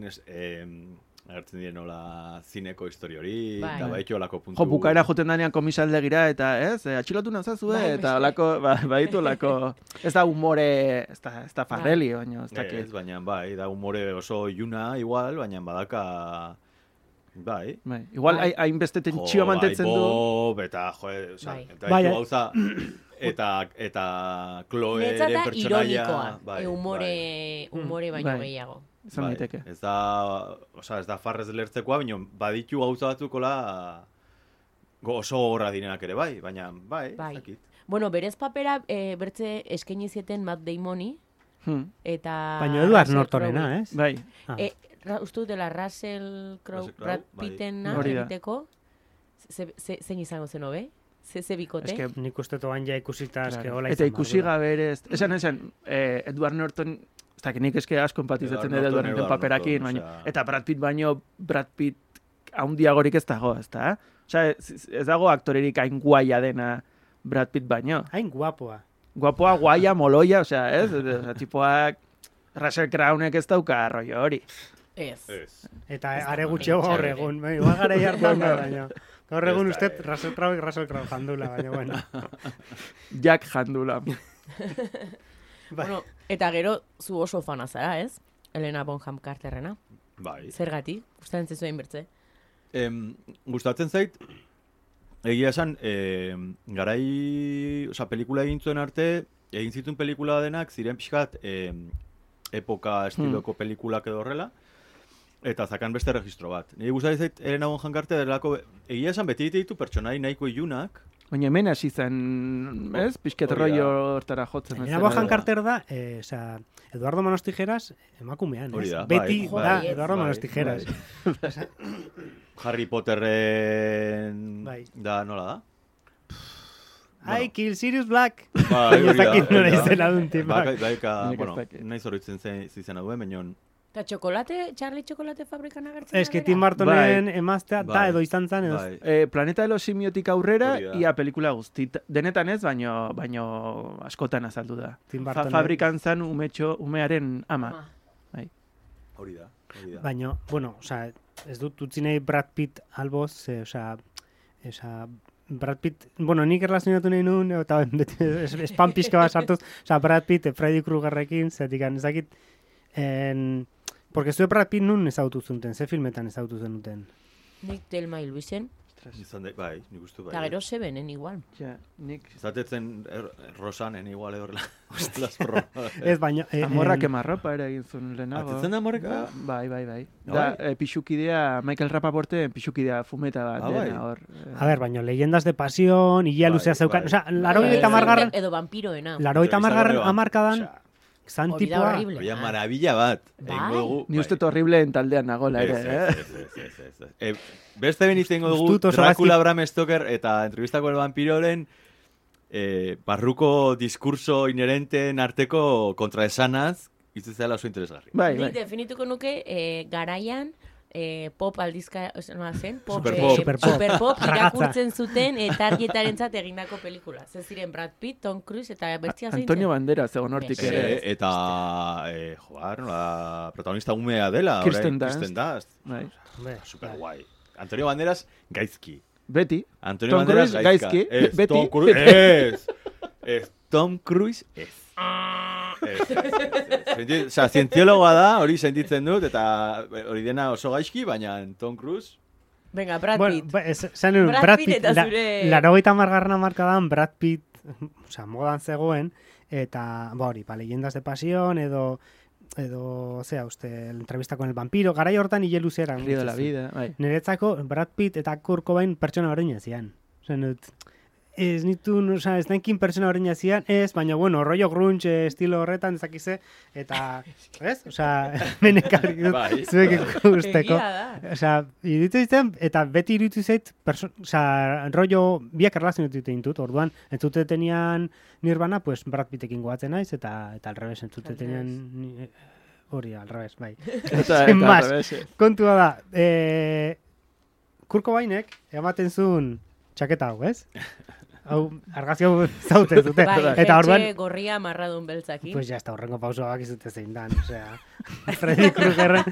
es- em, agertzen dien nola zineko histori hori, Bai. eta baitu olako puntu... Jo, bukaera joten danean komisaldegira eta, ez, e, atxilotu nazazue, Bai, eta beste. olako, ba, baditu olako, (laughs) ez da humore, ez da, ez da farreli, baina, ez Ez, dakit. baina bai, da humore oso iluna igual, baina badaka... Bai. Bai, igual Bai. hai- hainbeste tentsio mantentzen bai, du. Bob, eta, jo, oza, Bai. eta Bai, baitu eh. gauza, (coughs) eta, eta Chloe da pertsonaia... bai, e, humore, Mm. humore baino Bai. gehiago. Izan bai. daiteke. Ez da, oza, ez da farrez lertzekoa, baina baditu gauza batzukola oso gorra direnak ere bai, baina bai, Bai. ez dakit. Bueno, berez papera e, bertze eskaini zieten Matt Damoni, Hmm. eta... Baina Edward Russell Nortonena, ez? Bai, Ah. E, ra, uste dela Russell Crowe, Brad bai. Pittena da. egiteko, ze, ze, zein izango zen hobe? Ze, ze bikote? eske, Nik uste toan ja ikusita eske claro. hola eta izan ikusi behar gabe ere, esan esan, eh, Edward Norton, ez dakit nik eske asko empatizatzen dut Edward Norton, paperakin, baina, osea. eta Brad Pitt baino, Brad Pitt haundiagorik ez dago, ez da? Osea, ez, ez dago aktorerik hain guaia dena Brad Pitt baino. Hain guapoa. Guapoa, guaia, moloia, osea, ez? Osea, tipoak, Russell Crownek ez dauka rollo hori. Ez. Ez. Eta Ez are gutxiago gaur egun. Bai, Igual gara jartan (laughs) da, baina. Gaur egun uste eh. Russell Crowe Russell Crowe jandula, baina bueno. Jack Handula. (laughs) Bai. Bueno, eta gero zu oso fana zara, ez? Elena Bonham Carterrena. Bai. Zergatik? Gustatzen zuen bertze. Em, gustatzen zait, egia esan, em, garai, oza, pelikula egin zuen arte, egin zituen pelikula denak, ziren pixkat, em, epoka estiloko pelikulak edo horrela, eta zakan beste registro bat. Nire gustatzen zait, Elena Bonham Carter delako, egia esan beti ditu pertsonai nahiko ilunak, Baina hemen hasi zen, ez? Da. rollo hortara jotzen. zela. Bojan Carter da, eh, osea, Eduardo Manos Tijeras emakumean, ez? da, Beti bai, da bai. Eduardo Bai, Manos Tijeras. (laughs) Harry Potterren... Bai. Da, nola da? I kill Sirius Black. (laughs) Bai, Ez hori da, dakit nola izena duen tipak. Bai, bai, ez bueno, nahi zorritzen zen zizena duen, baina Eta txokolate, Charlie Txokolate fabrikan agertzen Ez que da Tim? Burtonen emaztea da Bai. edo izan zen edo. bai. Eh, Planeta de los Simiotik aurrera, ia pelikula guztit. Denetan ez, baino, baino askotan azaldu da. Tim Fa Burtonen. fabrikan zan umetxo, umearen ama. Ama. Hori da, hori da. Baina, bueno, osea, ez dut utzi nahi Brad Pitt alboz, ze, osea, osea, Brad Pitt, bueno, nik erlazionatu nahi nuen, eta es- (laughs) spam pixka bat sartuz, osea, Brad Pitt, eh, Freddy Kruegerrekin, zetik, ez dakit, en, porque zue Brad Pitt nun ezautu zuten, ze filmetan ezautu zenuten. Nik Telma Ilbisen, Izan da, bai, nik uste bai. eta gero sebenen igual. Ja, nik... Zatetzen er, rosanen igual edo horrela. (laughs) Las pro- Ez, baina... eh, Amorrak en- emarropa ere egin zuen lehenago. Atetzen da? Ba- Bai, bai, bai. Ah, Da, bai? eh, pixukidea, Michael Rapaporte, pixukidea fumeta bat Ah, bai. dena hor. eh. A ver, baina, leyendas de pasión, hila Bai, luzea zeukan, bai. osea, laro eta margarren, Edo vampiroena. laro eta margarren amarkadan, Zan horrible. Oia, Ah. maravilla bat. Bai. Dugu. Ni uste horribleen taldean nagola ere, eh? Eh, beste ben izango dugu Dracula Bram Stoker eta entrevistako el vampiroren eh, barruko diskurso inherenten arteko kontraesanaz izan zela oso interesgarri. Bai, bai. definituko nuke eh, garaian eh, pop aldizka, nola zen? Pop, Superpop. eh, Superpop. Superpop (laughs) Ragazza. irakurtzen zuten eta argietarentzat egindako pelikula. Ze ziren Brad Pitt, Tom Cruise eta bertzia zein Antonio egon hortik Beste. ere. Eh, eta, eh, joar, nola, protagonista umea dela. Kirsten Dunst. Kirsten Dunst. Bai. Super guai. Antonio Banderas, gaizki. Beti. Antonio Tom Banderas, Cruise, gaizka. gaizki. Ez, Beti. Tom Cruise, ez. Ez, Tom Cruise, ez. (laughs) Osea, zientziologoa da, hori sentitzen dut, eta hori dena oso gaizki, baina Tom Cruise, Venga, Brad Bueno, Pitt. ba, ez- esan nuen, Brad Brad Pitt eta la, zure- larogeita margarren amarkadan Brad Pitt, osea, modan zegoen, eta, ba hori, pa, leyendas de pasión, edo, edo, zea, uste, entrevista con el vampiro, garai hortan hile luzeran. Río de la vida. Bai. Niretzako Brad Pitt eta Kurt Cobain pertsona berdina zian. Ozen dut, ez nitu, osea, ez nekin pertsona berdina zian, ez, baina, bueno, rollo grunge eh, estilo horretan ezakize, eta, (laughs) ez? Osea, menekarrik (laughs) dut, Bai. zuek ikusteko. Egia da. Iruditu eta beti iruditu zait, osea, rollo biak erlazionatu ditut, orduan, entzute tenian Nirvana, pues Brad Pittekin goatzen naiz, eta, eta al revés, entzute tenian... ni- Hori, al revés, bai. (laughs) Eta, eta, revés, eh. Kontua da, e, Kurko Bainek, ematen zuen txaketa hau, ez? Hau, argazio zaute zute. Bai, eta orduan, gorria marradun beltzakin. pues ya está, horrengo pausoa bakizute zein dan, osea, (laughs) Freddy Kruegerren,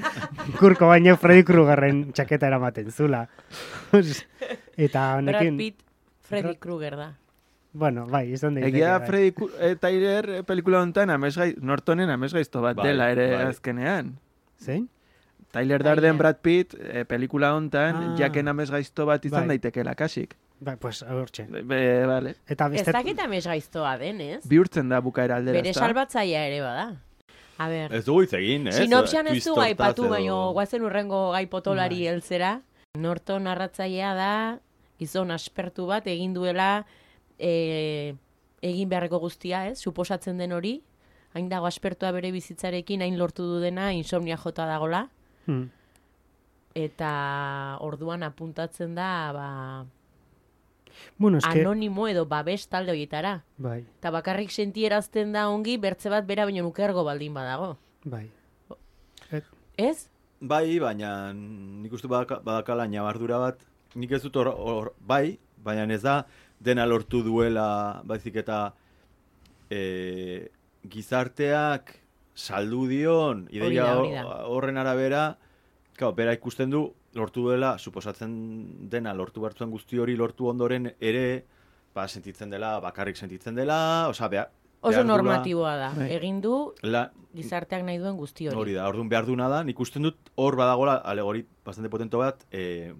Kurko Bainek Freddy Kruegerren txaketa eramaten zula. (laughs) eta Brad honekin, Pitt, Freddy Brad- Krueger da. bueno, bai, izan daiteke. Egia bai. Freddy eh, Tyler eh, pelikula honetan amesgai, Nortonen amesgaizto bat Bai, dela ere bai. azkenean. Zein? Tyler Tyler. Darden Brad Pitt eh, pelikula honetan Ah. jaken amesgaizto bat izan Bai. daitekela kasik. Bai, pues, hortxe. Be, vale. Eta Ez beste... dakit amez gaiztoa denez. Bihurtzen da bukaera aldera, Bere ezta? salbatzaia ere bada. A ber, ez dugu hitz egin, ez? sinopsian ez du hortaz aipatu, edo- baino guazen urrengo gai potolari Bai. heltzera. Norton narratzailea da, gizon aspertu bat egin duela e, egin beharreko guztia, ez? Suposatzen den hori, hain dago aspertua bere bizitzarekin, hain lortu du dena, insomnia jota dagola, Hmm. eta orduan apuntatzen da, ba, Bueno, eske... anonimo edo babes talde horietara. Bai, Eta bakarrik sentierazten da ongi, bertze bat bera baino nukergo baldin badago. bai. Ez? Bai, baina nik uste badaka, badakala nabardura bat, nik ez dut hor, hor bai, baina ez da dena lortu duela, baizik eta e, gizarteak saldu dion, ideia horren arabera, Claro, bera ikusten du, lortu duela, suposatzen dena, lortu bertuen guzti hori lortu ondoren ere, ba, sentitzen dela, bakarrik sentitzen dela, osea, beha, Oso normatiboa da. Bai. Egin du la, gizarteak nahi duen guzti hori. Hori da, orduan behar duna da, nik usten dut hor badagola alegori bastante potento bat e,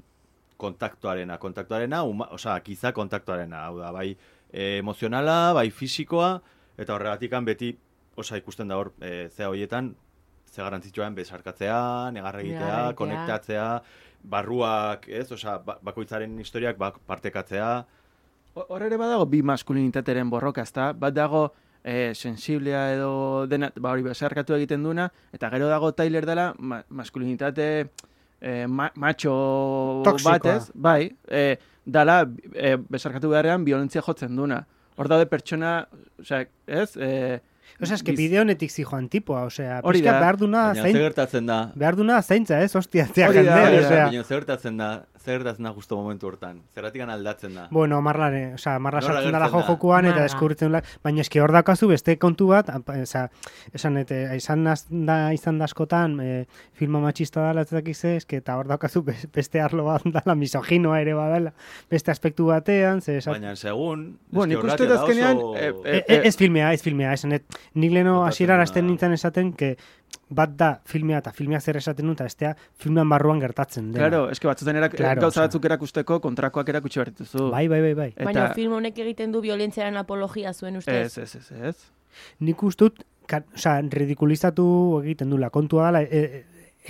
kontaktuarena, kontaktuarena, uma, osea, kiza kontaktuarena, hau da, bai e, emozionala, bai fisikoa, eta horregatikan beti, osea, ikusten da hor, e, zea horietan, ze garantzitsuan besarkatzea, negarra egitea, konektatzea, barruak, ez, osea, ba, bakoitzaren historiak bak, partekatzea, Ho- Hor ere badago bi maskulinitateren borroka, ezta? Bat dago eh, sensiblea edo dena, ba hori besarkatu egiten duna, eta gero dago Tyler dela ma, maskulinitate eh, ma, macho Toxikoa. batez, bai, eh, dala eh, besarkatu beharrean violentzia jotzen duna. Hor daude pertsona, osea, ez? Eh, Osea, eske bide honetik zijoan tipoa, osea, pixka behar duna zain, gertatzen da, behar duna zaintza, ez, ostia, zea Hori da, hori da, baina zer gertatzen da, zer da justo momentu hortan, zerratik aldatzen da. Bueno, marlare, osea, marla sartzen dela gertzen da? jokoan eta deskubritzen dela, baina eske hor daukazu beste kontu bat, osea, esan eta izan naz- da izan da askotan e, filma matxista dela ez dakiz ze, eske eta hor daukazu be- beste arlo bat dela misoginoa ere badela, beste aspektu batean, ze esat, Baina segun, Bueno, nik uste azkenean, da oso- eh, E- e- ez filmea, ez filmea, esan et, nik hasierara da. hasten nintzen esaten, que bat da filmea eta filmea zer esaten dut, eta bestea filmean barruan gertatzen dena. Claro, eske batzutan erak, Claro, gauza batzuk erakusteko kontrakoak erakutsi behar dituzu. Bai, bai, bai, bai. Eta, Baina film honek egiten du violentziaren apologia zuen ustez. Ez, ez, ez, ez. Nik ustut, ka, osea, ridikulizatu egiten dula, kontua dela, e, e,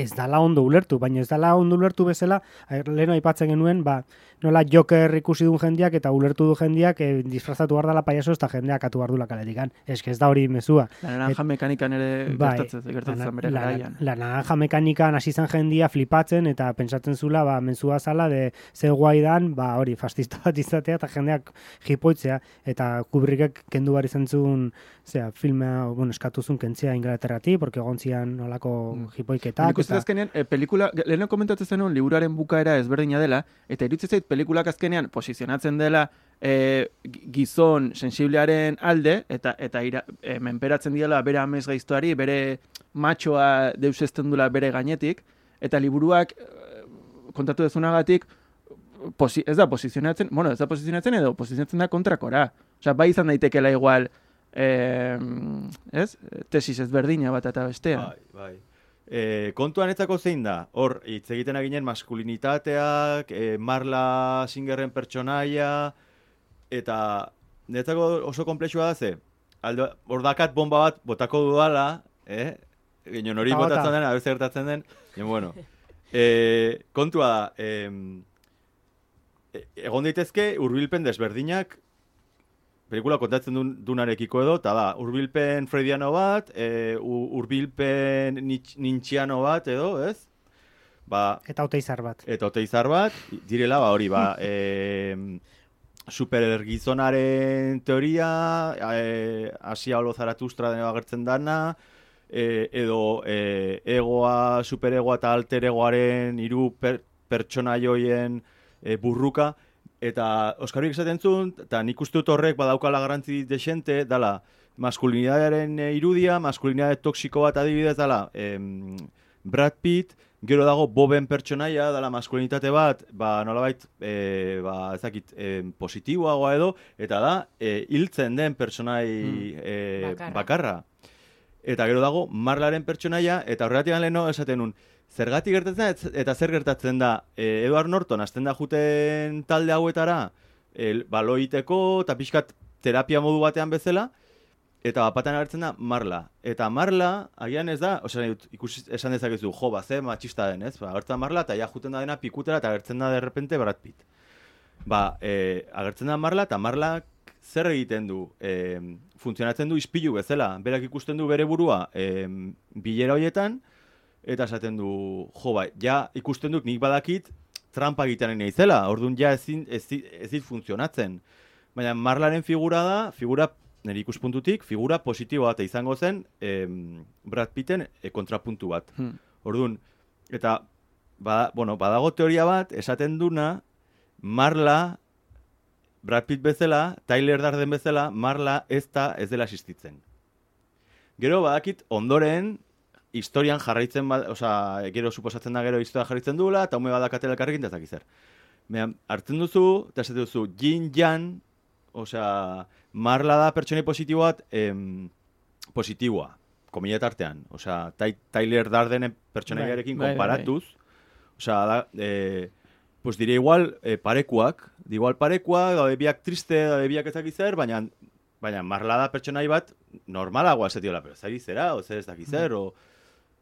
ez dala ondo ulertu, baina ez dala ondo ulertu bezala, a- lehen aipatzen genuen, ba, nola Joker ikusi duen jendiak eta ulertu du jendiak e, disfrazatu behar dela payaso eta jendeak atu behar dula kaletikan. Ez ez da hori mezua. La naranja mekanikan ere Bai, gertatzen, gertatzen zen bere la, garaian. la naranja mekanikan hasi zen jendia flipatzen eta pentsatzen zula ba, menzua zala de ze guai dan, ba, hori, fastista bat izatea eta jendeak jipoitzea eta Kubrickek kendu bar izan zuen zera, filmea, bueno, eskatu zuen kentzea Inglaterrati, porque gontzian nolako Mm. jipoiketak. Nik uste azkenean, e, pelikula, leheno komentatzen zenuen, liburuaren bukaera ezberdina dela, eta iruditzen zait pelikulak azkenean posizionatzen dela e, gi- gizon sensiblearen alde, eta eta ira, e, menperatzen diela bere amez gaiztoari, bere matxoa deusesten dula bere gainetik, eta liburuak e, kontatu dezunagatik, posi, ez da posizionatzen, bueno, ez da posizionatzen edo posizionatzen da kontrakora. Osea, bai izan daitekela igual, e, ez? Tesis ezberdina bat eta bestea. Bai, bai. E, kontuan etzako zein da, hor, hitz egiten aginen maskulinitateak, e, Marla Singerren pertsonaia, eta netzako oso komplexua da ze, aldo, hor dakat bomba bat botako dudala, eh? Ginen hori Bota, bota. botatzen den, abez gertatzen den, ginen, bueno. E, kontua da, e, egon daitezke hurbilpen desberdinak pelikula kontatzen dun, dunarekiko edo, eta da, urbilpen freudiano bat, e, urbilpen nintxiano bat edo, ez? Ba, Eta oteizar bat. eta oteizar bat, direla, ba, hori, ba, (laughs) e, supergizonaren teoria, e, Asia Olo Zaratustra dena agertzen dana, e, edo e, egoa, superegoa eta alteregoaren hiru per, pertsona joien e, burruka, eta Oskarik esaten zuen, eta nik uste dut horrek badaukala garantzi desente, dala, maskulinitatearen e, irudia, maskulinitate toksiko bat adibidez dala, em, Brad Pitt, gero dago Boben pertsonaia, dala maskulinitate bat, ba, nolabait, e, ba, ez dakit, e, positiboagoa edo, eta da, e, hiltzen den pertsonai e, Bakarra. bakarra. Eta gero dago Marlaren pertsonaia, eta horregatik leheno esaten nun, zergatik gertatzen da, et- eta zer gertatzen da, e, Edward Norton, azten da juten talde hauetara, el, baloiteko, eta pixkat terapia modu batean bezala, eta bapatan agertzen da Marla. Eta Marla, agian ez da, osea, ikusi esan dezakezu, jo, ba, ze matxista den, ez? Ba, agertzen Marla, eta ja juten da dena pikutera, eta agertzen da derrepente Brad Pitt. Ba, e, agertzen da Marla, eta Marlak zer egiten du? E, funtzionatzen du ispilu bezala. Berak ikusten du bere burua e, bilera hoietan, eta esaten du, jo, ba, ja ikusten dut nik badakit trampa egiten naizela. Orduan ja ezin, ez, ez dit funtzionatzen. Baina Marlaren figura da, figura nire ikuspuntutik, figura positiboa bat izango zen em, Brad Pitten e, kontrapuntu bat. Hmm. Orduan, eta bada, bueno, badago teoria bat, esaten duna, Marla, Brad Pitt bezala, Tyler Darden bezala, Marla ez da ez dela existitzen. Gero badakit ondoren, historian jarraitzen, ba, osea, gero suposatzen da gero historia jarraitzen duela, eta ume badakatela elkarrekin, eta zer. Baina, hartzen duzu, eta esaten duzu, Jin Jan, osea, Marla da pertsonei positibo bat, em, positiboa, komila tartean. Osea, Tai- Tyler Dardenen pertsonaiarekin Bai, bai, bai. konparatuz, osea, da, e, pues dire igual e, parekuak, di igual parekuak, daude biak triste, daude biak ez dakit zer, baina baina marla da pertsonai bat normalagoa ez diola, pero zari zera, o zer ez dakit zer, o...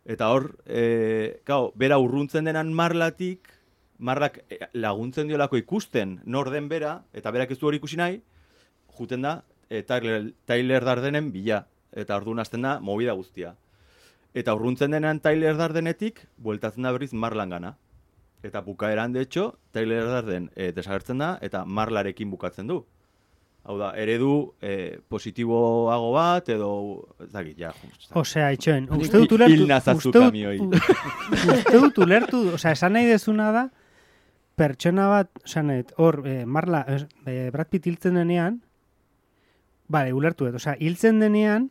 Eta hor, e, gau, bera urruntzen denan marlatik, marlak e, laguntzen diolako ikusten nor den bera, eta berak ez du hori ikusi nahi, juten da e, Tyler, Tyler Dardenen bila, eta orduan hasten da movida guztia. Eta urruntzen denan Tyler Dardenetik, bueltatzen da berriz Marlan gana. Eta bukaeran, de hecho, Tyler Darden e, desagertzen da, eta Marlarekin bukatzen du. Hau da, eredu e, positiboago bat, edo, ez dakit, ja. Osea, itxoen, uste dut ulertu... Uste dut- uste dut ulertu, osea, esan nahi dezuna da, pertsona bat, osea, nahi, hor, eh, Marla, eh, eh, Brad Pitt hiltzen denean, bale, ulertu dut, osea, hiltzen denean,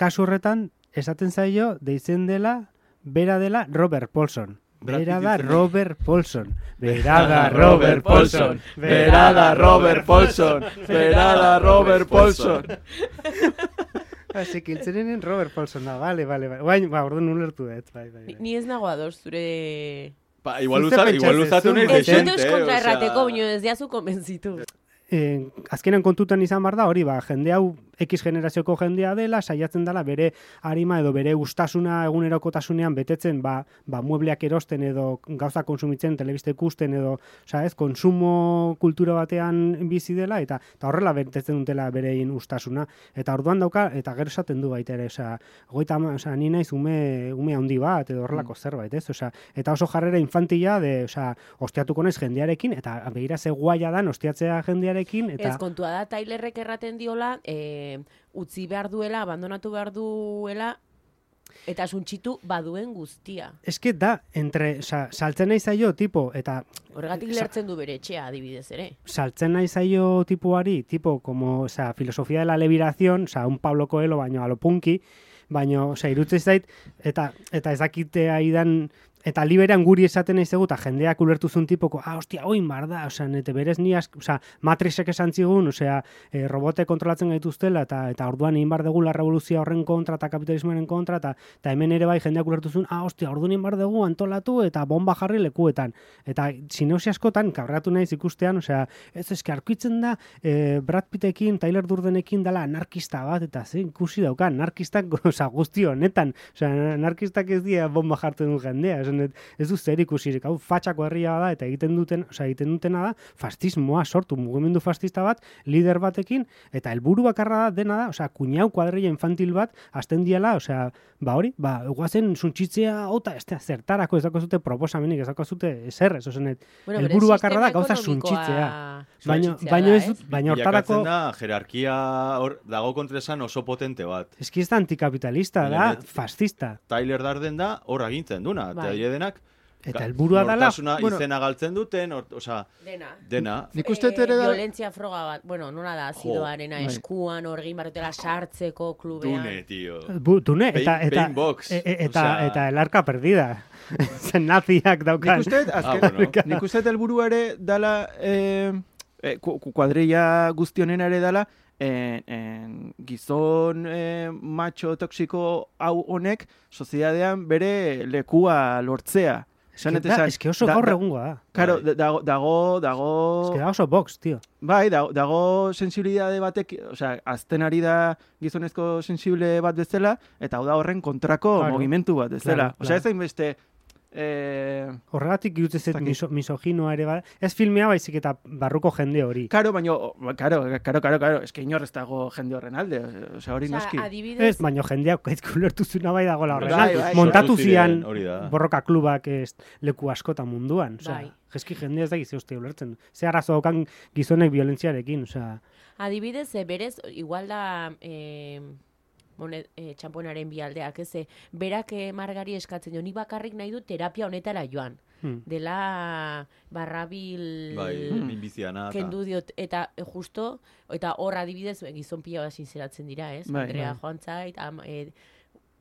kasu horretan, esaten zaio, deitzen dela, bera dela Robert Paulson. Bera da Robert Paulson. Bera da Robert Paulson. Bera da Robert Paulson. Bera da Robert Paulson. Así que hiltzen denean Robert Paulson da, bale, bale, bale. Baina, ba, orduan ulertu dut, bai, bai, Ni, bai. ni ez nago ados zure... Ba, igual pentsatzen igual uzatu zuen, nahi. Ez dut desente, eus kontra osea- errateko, baino ez diazu konbentzitu. eh, azkenan kontutan izan bar da hori, ba, jende hau X generazioko jendea dela, saiatzen dela bere arima edo bere ustasuna egunerokotasunean betetzen, ba, ba muebleak erosten edo gauza konsumitzen, telebiste ikusten edo, osea, ez, konsumo kultura batean bizi dela eta eta horrela betetzen dutela berein ustasuna eta orduan dauka eta gero esaten du baita ere, osea, ama- osea, ni naiz ume ume handi bat edo horrelako zerbait, ez? Osea, eta oso jarrera infantila de, osea, ostiatuko naiz jendearekin eta begira ze guaia dan ostiatzea jendearekin eta Ez kontua da, Tylerrek erraten diola, e, utzi behar duela, abandonatu behar duela, eta suntxitu baduen guztia. eske da entre, osea, saltzen nahi zaio tipo eta Horregatik Sa- lertzen du bere etxea, adibidez ere. saltzen nahi zaio tipuari, tipo como, o sea, filosofía de la liberación, o sea, un Pablo Coelho baino a lo punky, baino, o sea, irutzen zait eta eta ez dakite aidan eta liberan guri esaten nahi zegu, eta jendeak ulertu zuen tipoko, ah, ostia, oin bar da, osea, nete berez ni ask, osea, Matrixek esan zigun, osea, e, robote kontrolatzen gaituztela, eta eta orduan egin bar dugu la revoluzioa horren kontra, eta kapitalismoaren kontra, eta, eta hemen ere bai jendeak ulertu zuen, ah, ostia, orduan egin bar dugu antolatu, eta bomba jarri lekuetan. Eta sinausi askotan, kabratu naiz ikustean, osea, ez eske arkitzen da, e, Brad Pittekin, Tyler Durdenekin dela anarkista bat, eta ze ikusi dauka, anarkistak, (laughs) osea, guzti honetan, osea, anarkistak ez dira bomba jartzen du jendea, esan dut, ez du zer ikusirik, hau fatxako herria da, eta egiten duten, osea, egiten dutena da, fastismoa sortu, mugimendu fastista bat, lider batekin, eta helburu bakarra da, dena da, osea, kuñau kuadrilla infantil bat, azten diala, osea, ba hori, ba, guazen suntxitzea, ota, ez da, zertarako ez dakozute proposamenik, ez dakozute ezer, ez osenet, Bueno, Helburu bakarra da gauza suntsitzea. baino, suntsitzea baino da, ez dut, baino hortarako, da, jerarkia hor, dago kontresan oso potente bat. eski ez da antikapitalista, da, Baina fascista. Tyler Darden da hor agintzen duna. Eta Bai. Dire denak, Eta helburua dela, nortasuna bueno- izena galtzen duten, or, osea, Dena. dena. Nik uste ere da... Violentzia froga bat, bueno, nola da, azidoarena bai. eskuan, orgin barretela sartzeko klubean. Dune, tio. Bu, dune, eta, Pain- eta, pain box, e- e- eta, eta el arka perdida. (laughs) Zen naziak daukan. Nik uste azken, Ah, bueno. nik uste helburua ere dala, eh, eh, ku- ku- kuadrilla guztionena ere dala, en, en, gizon eh, macho toxiko hau honek soziedadean bere lekua lortzea. Esan eta da, esan, eske oso da- gaur da- egungoa da. Karo, Bai. dago, dago, dago, Eske da oso box, tio. bai, dago, dago sensibilidade batek, osea, azten ari da gizonezko sensible bat bezala, eta hau da horren kontrako Claro. mugimendu bat bezala. Claro, Osea, claro. ez hainbeste, eh, Horregatik irutzen zait miso, misoginoa ere bada. Ez filmea baizik eta barruko jende hori. Karo, baino, karo, karo, karo, karo, eske inor ez dago jende horren alde, osea, hori Osea, noski. adibidez, Ez, baino jendeak gaizko ulertu zuna bai dagoela horrela. Bai, bai. Montatu ziren, zian borroka klubak ez leku askotan munduan. Osea, Bai. jeski jende ez da gize uste ulertzen. Ze arazo daukan gizonek violentziarekin, osea. adibidez, e, berez, igual da... E, monet, e, txamponaren bi aldeak, ez, e, berak e, margari eskatzen jo, ni bakarrik nahi du terapia honetara joan. Hmm. Dela barrabil Bai, Hmm. minbiziana. kendu diot, eta e, justo, eta hor adibidez, gizon pila bat sinzeratzen dira, ez? Bai, Andrea bai. joan zait, am, e,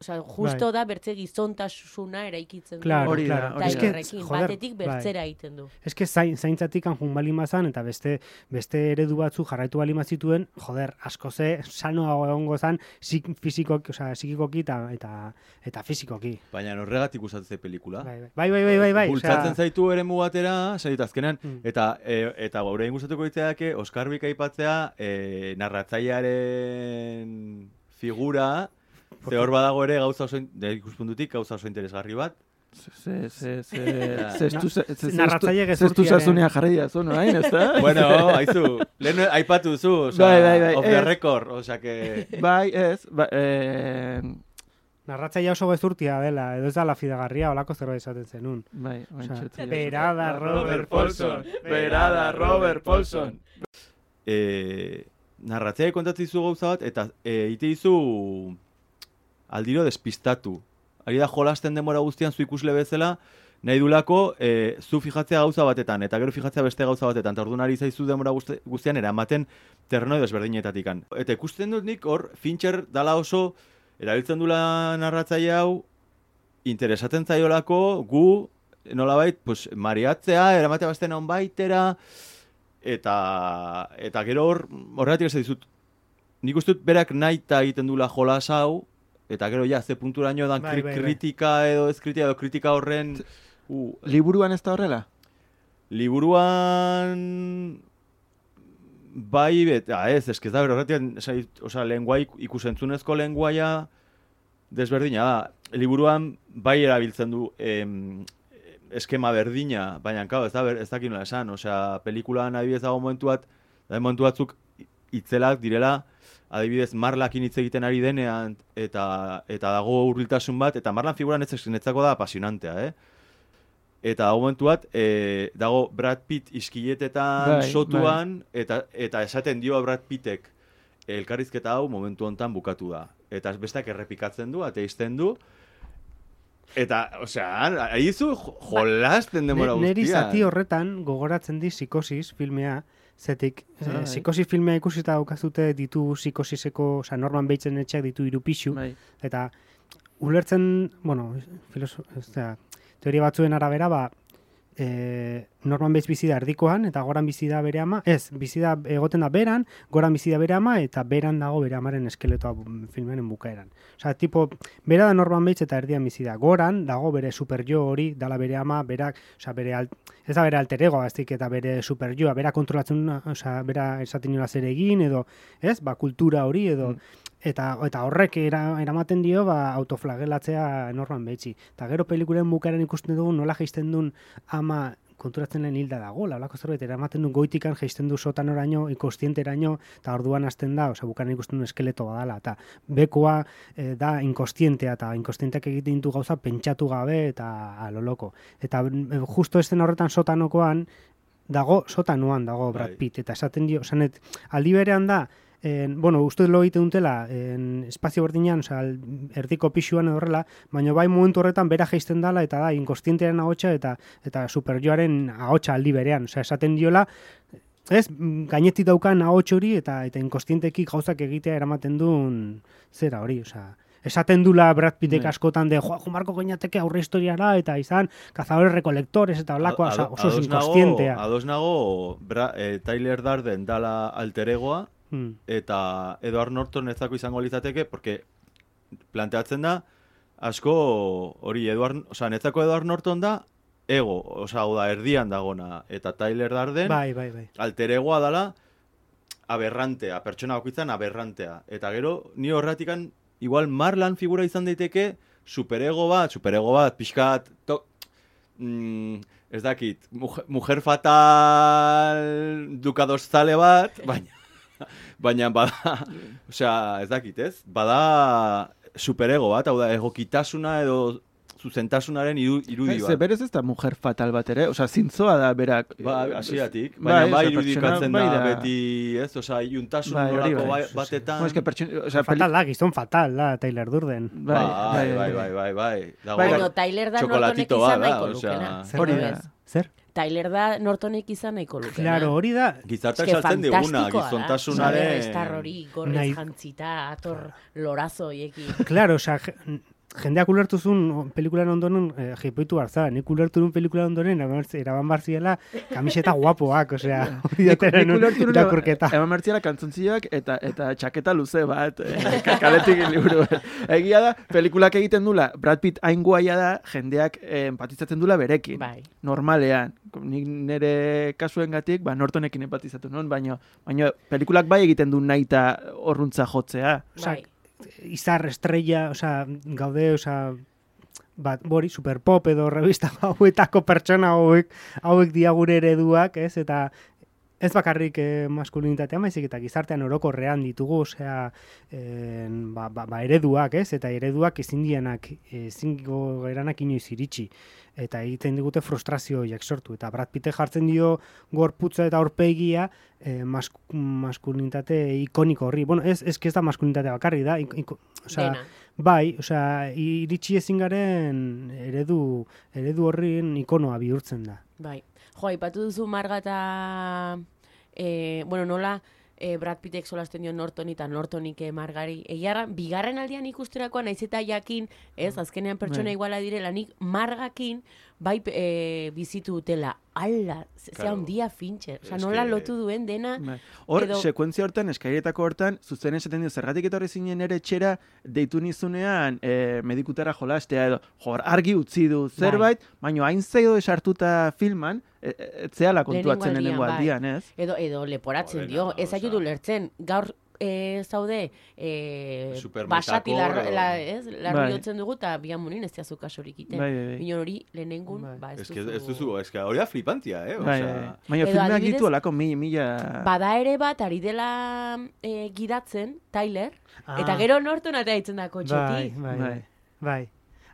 Osea, justo da bertze gizontasuna eraikitzen du. Claro, Hori da, hori Es da. que, Tylerrekin, joder, batetik bai. bertzera egiten du. Que zain, zaintzatik anjun bali mazan, eta beste, beste eredu batzu jarraitu bali mazituen, joder, asko ze sanoago egongo zan, zik, fizikoki, osea, psikikoki eta, eta, eta fizikoki. Baina horregatik usatzen ze pelikula. Bai, bai, bai, bai, bai, bai, bai, Bultzatzen zaitu ere batera, zait azkenan, Mm. eta e, eta gaur egin gustatuko ditzeake Oskar Bik aipatzea e, narratzailearen figura, ze hor badago ere gauza oso, de ikuspuntutik gauza oso interesgarri bat. Ze, ze, ze, zestu, (laughs) ze, ze, zestu, Narratzaile zestu gezurtiaren- sasunea jarri da zuen, orain, ez da? (laughs) bueno, (laughs) haizu, lehen aipatu zu, osea, Bai, bai, bai, off the record, osea que... Bai, ez, ba, eh, Narratzaia oso gezurtia dela, edo ez da la fidagarria, olako zerbait esaten zenun. bai, berada Robert Paulson, berada Robert Paulson. e, narratzaile kontatzen dizu gauza bat, eta e, ite dizu aldiro despistatu. Ari da jolasten denbora guztian zu ikusle bezala, nahi dulako e, zu fijatzea gauza batetan, eta gero fijatzea beste gauza batetan, eta orduan ari zaizu denbora guzti- guztian eramaten terreno desberdinetatikan. Eta ikusten dut nik hor, Fincher dala oso, erabiltzen dula narratzaile hau, interesatzen zaiolako gu, nolabait, pues, mariatzea, eramatea bazten hon baitera, eta, eta gero hor, horregatik ez dizut, nik uste dut berak nahi eta egiten dula jolas hau, eta gero ja, ze punturaino dan Bai, bai, bai. kritika edo ez kritika edo kritika horren, uh, Liburuan ez da horrela? liburuan bai, eta ez, ez da horretian, osea, lengua ikusentzunezko lenguaia desberdina da. Liburuan bai erabiltzen du em, eskema berdina, baina kau, ez da, ber- ez dakit nola esan, osea, pelikulan adibidez dago momentu bat, da momentu batzuk itzelak direla, adibidez Marlakin hitz egiten ari denean eta eta dago hurbiltasun bat eta Marlan figuran ez netzako da apasionantea, eh? Eta momentu bat, e, dago Brad Pitt iskiletetan Bai, sotuan eta eta esaten dio Brad Pittek elkarrizketa hau momentu hontan bukatu da. Eta besteak errepikatzen du, ateizten du. Eta, osea, aizu jolasten denbora Ne- guztia. Neri zati horretan gogoratzen di psikosis filmea, zetik, Bai. eh, psikosis filmea ikusita daukazute ditu psikosiseko, oza, Norman Batesen etxeak ditu hiru pixu, Bai. eta ulertzen, bueno, filoso, osea, teoria batzuen arabera, ba, e, Norman Bates bizi da erdikoan, eta goran bizi da bere ama, ez, bizi da egoten da beran, goran bizi da bere ama, eta beran dago bere amaren eskeletoa bu- filmenen bukaeran. Osea, tipo, bera da Norman Bates eta erdian bizi da. Goran dago bere superjo hori, dala bere ama, berak, osea, bere al, ez da bere alter ego, aztik, eta bere superjoa, bera kontrolatzen, osea, bera esaten nola zer egin, edo, ez, ba, kultura hori, edo, eta eta horrek era, eramaten dio ba, autoflagelatzea Norman Batesi. Eta gero pelikulen bukaren ikusten dugu nola jaisten duen ama konturatzen lehen hilda dago, laulako zerbait, eramaten du goitikan jaisten du sotanoraino, inkostienteraino, eta orduan hasten da, osea, bukaren ikusten du eskeleto badala, eta bekoa eh, da inkostientea, eta inkostienteak egiten ditu gauza pentsatu gabe, eta aloloko. Eta eh, justo esten horretan sotanokoan, dago, sotanoan dago Brad Bai. Pitt, eta esaten dio, esanet, aldi berean da, en, bueno, uste lo egiten dutela, en, espazio berdinean, al- erdiko pixuan horrela, baina bai momentu horretan bera jaisten dala, eta da, inkostientearen ahotsa eta eta superjoaren ahotsa aldi berean, osea, esaten diola, ez, mm, gainetik daukan ahots hori, eta eta inkostientekik gauzak egitea eramaten duen zera hori, osea, esaten dula Brad Pittek Bai. askotan de, joa, Marco Goñateke aurre historiara, eta izan, cazadores recolectores, eta Ado- oso ados nago-. Ados nago, bra, eh, Tyler Darden dala alteregoa, Hmm. eta Edward Norton ezako izango litzateke, porque planteatzen da, asko hori Edward, osea, netzako Edward Norton da, ego, osea, hau da, erdian dagona, eta Tyler Darden, Bai, bai, bai. alteregoa dala, aberrantea, pertsona bakoitzan aberrantea. Eta gero, ni horratikan, igual Marlan figura izan daiteke, superego bat, superego bat, pixkat, to, mm, ez dakit, mujer, mujer fatal dukadozale bat, baina, (laughs) baina bada, osea, ez dakit, ez? Bada superego bat, hau da, egokitasuna edo zuzentasunaren iru, irudi Ze bat. berez ez da mujer fatal bat ere, osea, zintzoa da berak. Ba, hasiatik, Bai, baina bai, osea, irudikatzen pertsona, da, bai da. beti, ez, osea, iuntasun Bai, nolako bai, bai- batetan. Bueno, es que pertsona, osea, peli- Fatal da, gizon fatal da, Taylor Durden. Bai, bai, bai, bai, bai, bai. Dago, Bai, Baina Tyler da Nortonek txokolatito izan bat da, nahiko osea, lukena. Hori da. Zer? Tyler da Nortonek izan nahiko lukena. Claro, hori da, Gizartak saltzen diguna, gizontasunaren... Estar hori gorriz Nahi- jantzita, ator lorazo hoiekin. claro, je- jendeak ulertu zuen pelikulan ondoren eh, jipoitu barza. Nik ulertu nuen pelikulan ondoren eraban eraban barziela kamiseta guapoak, osea, (laughs) (laughs) nun irakurketa. Eman mertziala kantzontziak eta eta txaketa luze bat, eh, (laughs) kaletik liburu. Egia da, pelikulak egiten dula, Brad Pitt hain guaia da, jendeak eh, empatizatzen dula berekin. Bai. Normalean. Nik nire kasuengatik, ba, Nortonekin empatizatu nuen, baina, baina pelikulak bai egiten du nahi eta horruntza jotzea. Bai. Izar estrella, osea, gaude, osea, bat, bori, superpop edo revista (laughs) hauetako pertsona hauek, hauek dia gure ereduak, ez, eta ez bakarrik eh, maskulinitatea, maizik eta gizartean orokorrean ditugu, osea, en, ba, ba, ba, ereduak, ez, eta ereduak ezin dienak, ezin geranak inoiz iritsi, eta egiten digute frustrazio horiek sortu, eta Brad Pittek jartzen dio gorputza eta aurpegia eh, mask, maskulinitate ikoniko horri. Bueno, ez, ez, ez da maskulinitate bakarri da, osea. Bai, osea, iritsi ezin garen eredu, eredu horrien ikonoa bihurtzen da. Bai. Jo, aipatu duzu Marga eta... E, bueno, nola e, Brad Pittek solasten dio Nortoni eta Nortonik e, Margari. Egia, bigarren aldian ikusterakoan naiz eta jakin, ez, azkenean pertsona Bai. iguala direla, nik Margakin bai e, bizitu dutela, ala, ze Claro. handia Fincher. Osea, Es nola lotu duen dena, Bai. Hor, Edo- sekuentzia hortan, eskairetako hortan, zuzen esaten dio, zergatik etorri zinen ere etxera, deitu nizunean e, medikutara jolastea edo, jor, argi utzi du zerbait, baino hain zeido esartuta filman, e, etzeala kontuatzen Lehenengo aldian, aldian, ez? edo edo leporatzen Joder, dio, ez ajudu lertzen, gaur e, zaude e, basati lar, la, ez, larri Bai. dugu eta bian munin ez diazu kasurik iten. Bai, bai, bai. Hori lehenengun, Bai. ba ez, que ez duzu, ez que hori da flipantia, eh? Bai, Osea, bai. Baina adibidez- ditu alako mi, mila... Bada ere bat, ari dela e, gidatzen, Tyler, eta Ah. gero norton atea ditzen da kotxetik. bai, Bai. bai. bai.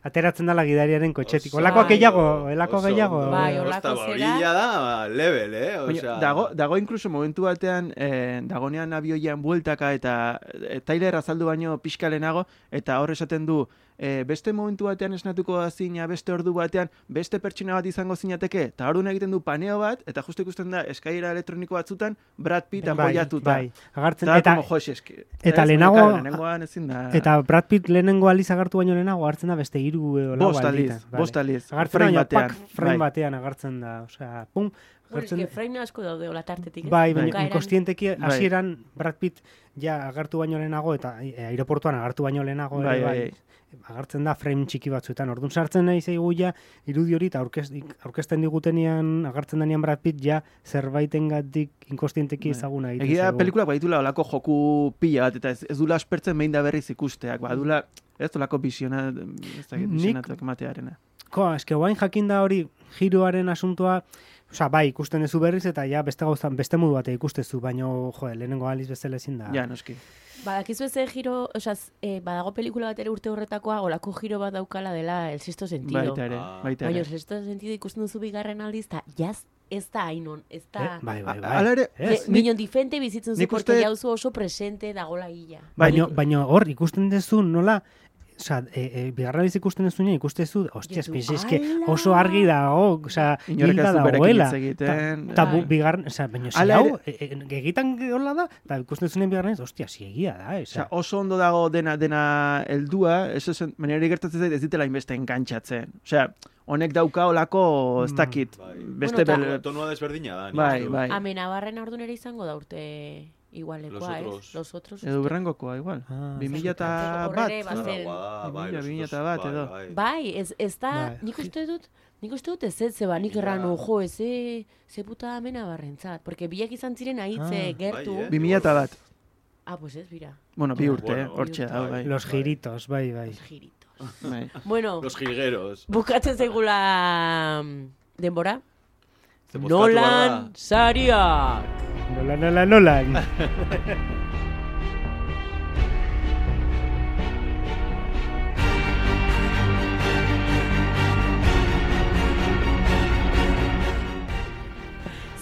Ateratzen dela gidariaren kotxetik. Ondo, gehiago, elako gehiago. Bai, eh, olako zera. da level, eh? Osea, dago, dago inkluso momentu batean, eh, dagonean abioian bueltaka eta e, Tyler azaldu baino pixka lehenago, eta hor esaten du, eh, beste momentu batean esnatuko da zina, beste ordu batean, beste pertsona bat izango zinateke, eta orduan egiten du paneo bat, eta justu ikusten da, eskaira elektroniko batzutan, Brad Pitt bai, apoiatuta. bai. Agartzen, Eta, eta, como, jo, eski, eta ez, lehenago- ezin da... eta Brad Pitt lehenengo aliz agartu baino lehenago hartzen da beste hiru edo lau bost alditan, vale. bost aldiz, Agartzen frame batean. pak frame bai. batean agartzen da. Osea, pum, Bueno, agertzen- eske frame asko daude ola tartetik, ez? Bai, baina Bukaeran- inkostienteki Bai. hasieran Brad Pitt ja agartu baino lehenago eta e, aireportuan agartu baino lehenago Bai, ere bai, bai, agartzen da frame txiki batzuetan. Orduan sartzen nahi zaigu ja irudi hori eta aurkez, aurkezten digutenian agartzen denean Brad Pitt ja zerbaitengatik inkostienteki Bai. ezaguna egiten Egia zaigu. pelikulak baditula olako joku pila bat, eta ez, ez dula aspertzen behin da berriz ikusteak, badula, ez olako visiona, ez visionatuak ematearena. Ko, eske guain jakin da hori giroaren asuntua, Osa, bai, ikusten duzu berriz eta ja beste gauzan, beste modu bate ikustezu, baino, jo, lehenengo aliz bezala ezin da. Ja, noski. Badakizu ez giro, osea, z- eh, badago pelikula bat ere urte horretakoa, olako giro bat daukala dela El Sexto Sentido. Baita ere, Ah. baita Baina ere. El Sexto Sentido ikusten duzu bigarren aldiz, eta jaz ez da hainon, ez Eh, da... bai, bai, A- bai. Hala ere, Ez, Eh, Minon difente bizitzen zu, porque uste- jauzu oso presente dagola Nik- baino hor ikusten duzu nola Osa, e, e, bigarra biz ikusten duzunean ikusten duzu, ostia, Jezu, espiz, eske ala! oso argi dago, Inork hilda ez du hitz egiten. Ta, bu, Bai. bigarren, osea, baina Hala hau, ere- e, e, egitan hola da, eta ikusten duzunean bigarren ez, ostia, egia da, eh, Osea, osea. oso ondo dago dena dena heldua, eso zen, baina hori gertatzen zait ez ditela inbeste enkantxatzen. Osea, honek dauka olako, ez Mm. dakit, Bai. beste Bueno, bel- Tonua desberdina da. Bai, bai. Amena barren ordun ere izango da urte igualekoa, Los otros. ez? Los otros. Edo berrengokoa, igual. Ah, 2000 eta Horre bat. ere no? bazen. Guau, bai, 2000, los 2000 otros, bat bai, edo. bai. Bai, ez, ez da, Bai. nik uste dut, nik uste dut ez ez nik Ja. erranu, jo, ez ze, puta amena barrentzat. Porque biak izan ziren ahitze Ah. gertu. Bai, eh? 2000 eta bat. Ah, pues ez, bira. Bueno, bi urte, Bueno, eh, hortxe da, bai. Los giritos, bai, bai. Los giritos. bai. Bueno, Los jilgueros. bukatzen zaigula mm, denbora. Ze bozkatu Nolan. Nola, nola, nola.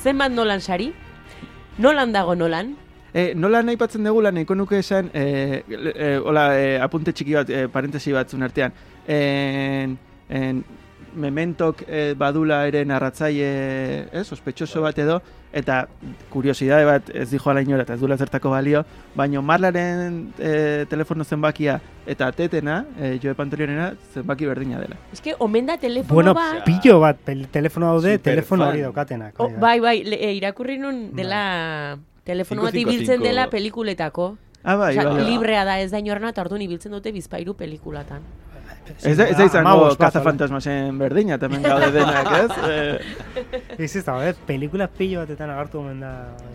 Zenbat Nolan sari? Nolan dago Nolan? E, nola nahi patzen dugula, nahiko nuke esan, e, e, hola, e, apunte txiki bat, e, parentesi batzun artean. En, en, mementok e, badula ere narratzaile, ez, ospetxoso bat edo, eta kuriosidade bat ez dijo ala inora, eta ez duela zertako balio, baino Marlaren e, telefono zenbakia eta tetena, e, Joe Pantoriorena, zenbaki berdina dela. Ez que, omen da telefono Bueno, bat. pillo bat, telefono daude, telefono hori daukatenak. O, bai, bai, bai, le, e, irakurri nun dela telefono bat 555. ibiltzen dela pelikuletako. Ah, bai, Osea, bai, bai. librea da ez da inorna, eta orduan ibiltzen dute bizpairu pelikulatan. Ez ez da izango Hamabost bat, kaza hola. fantasmasen berdina, tamen gaude denak, ez? Ez ez da, pelikula pillo batetan agartu omen da. bai,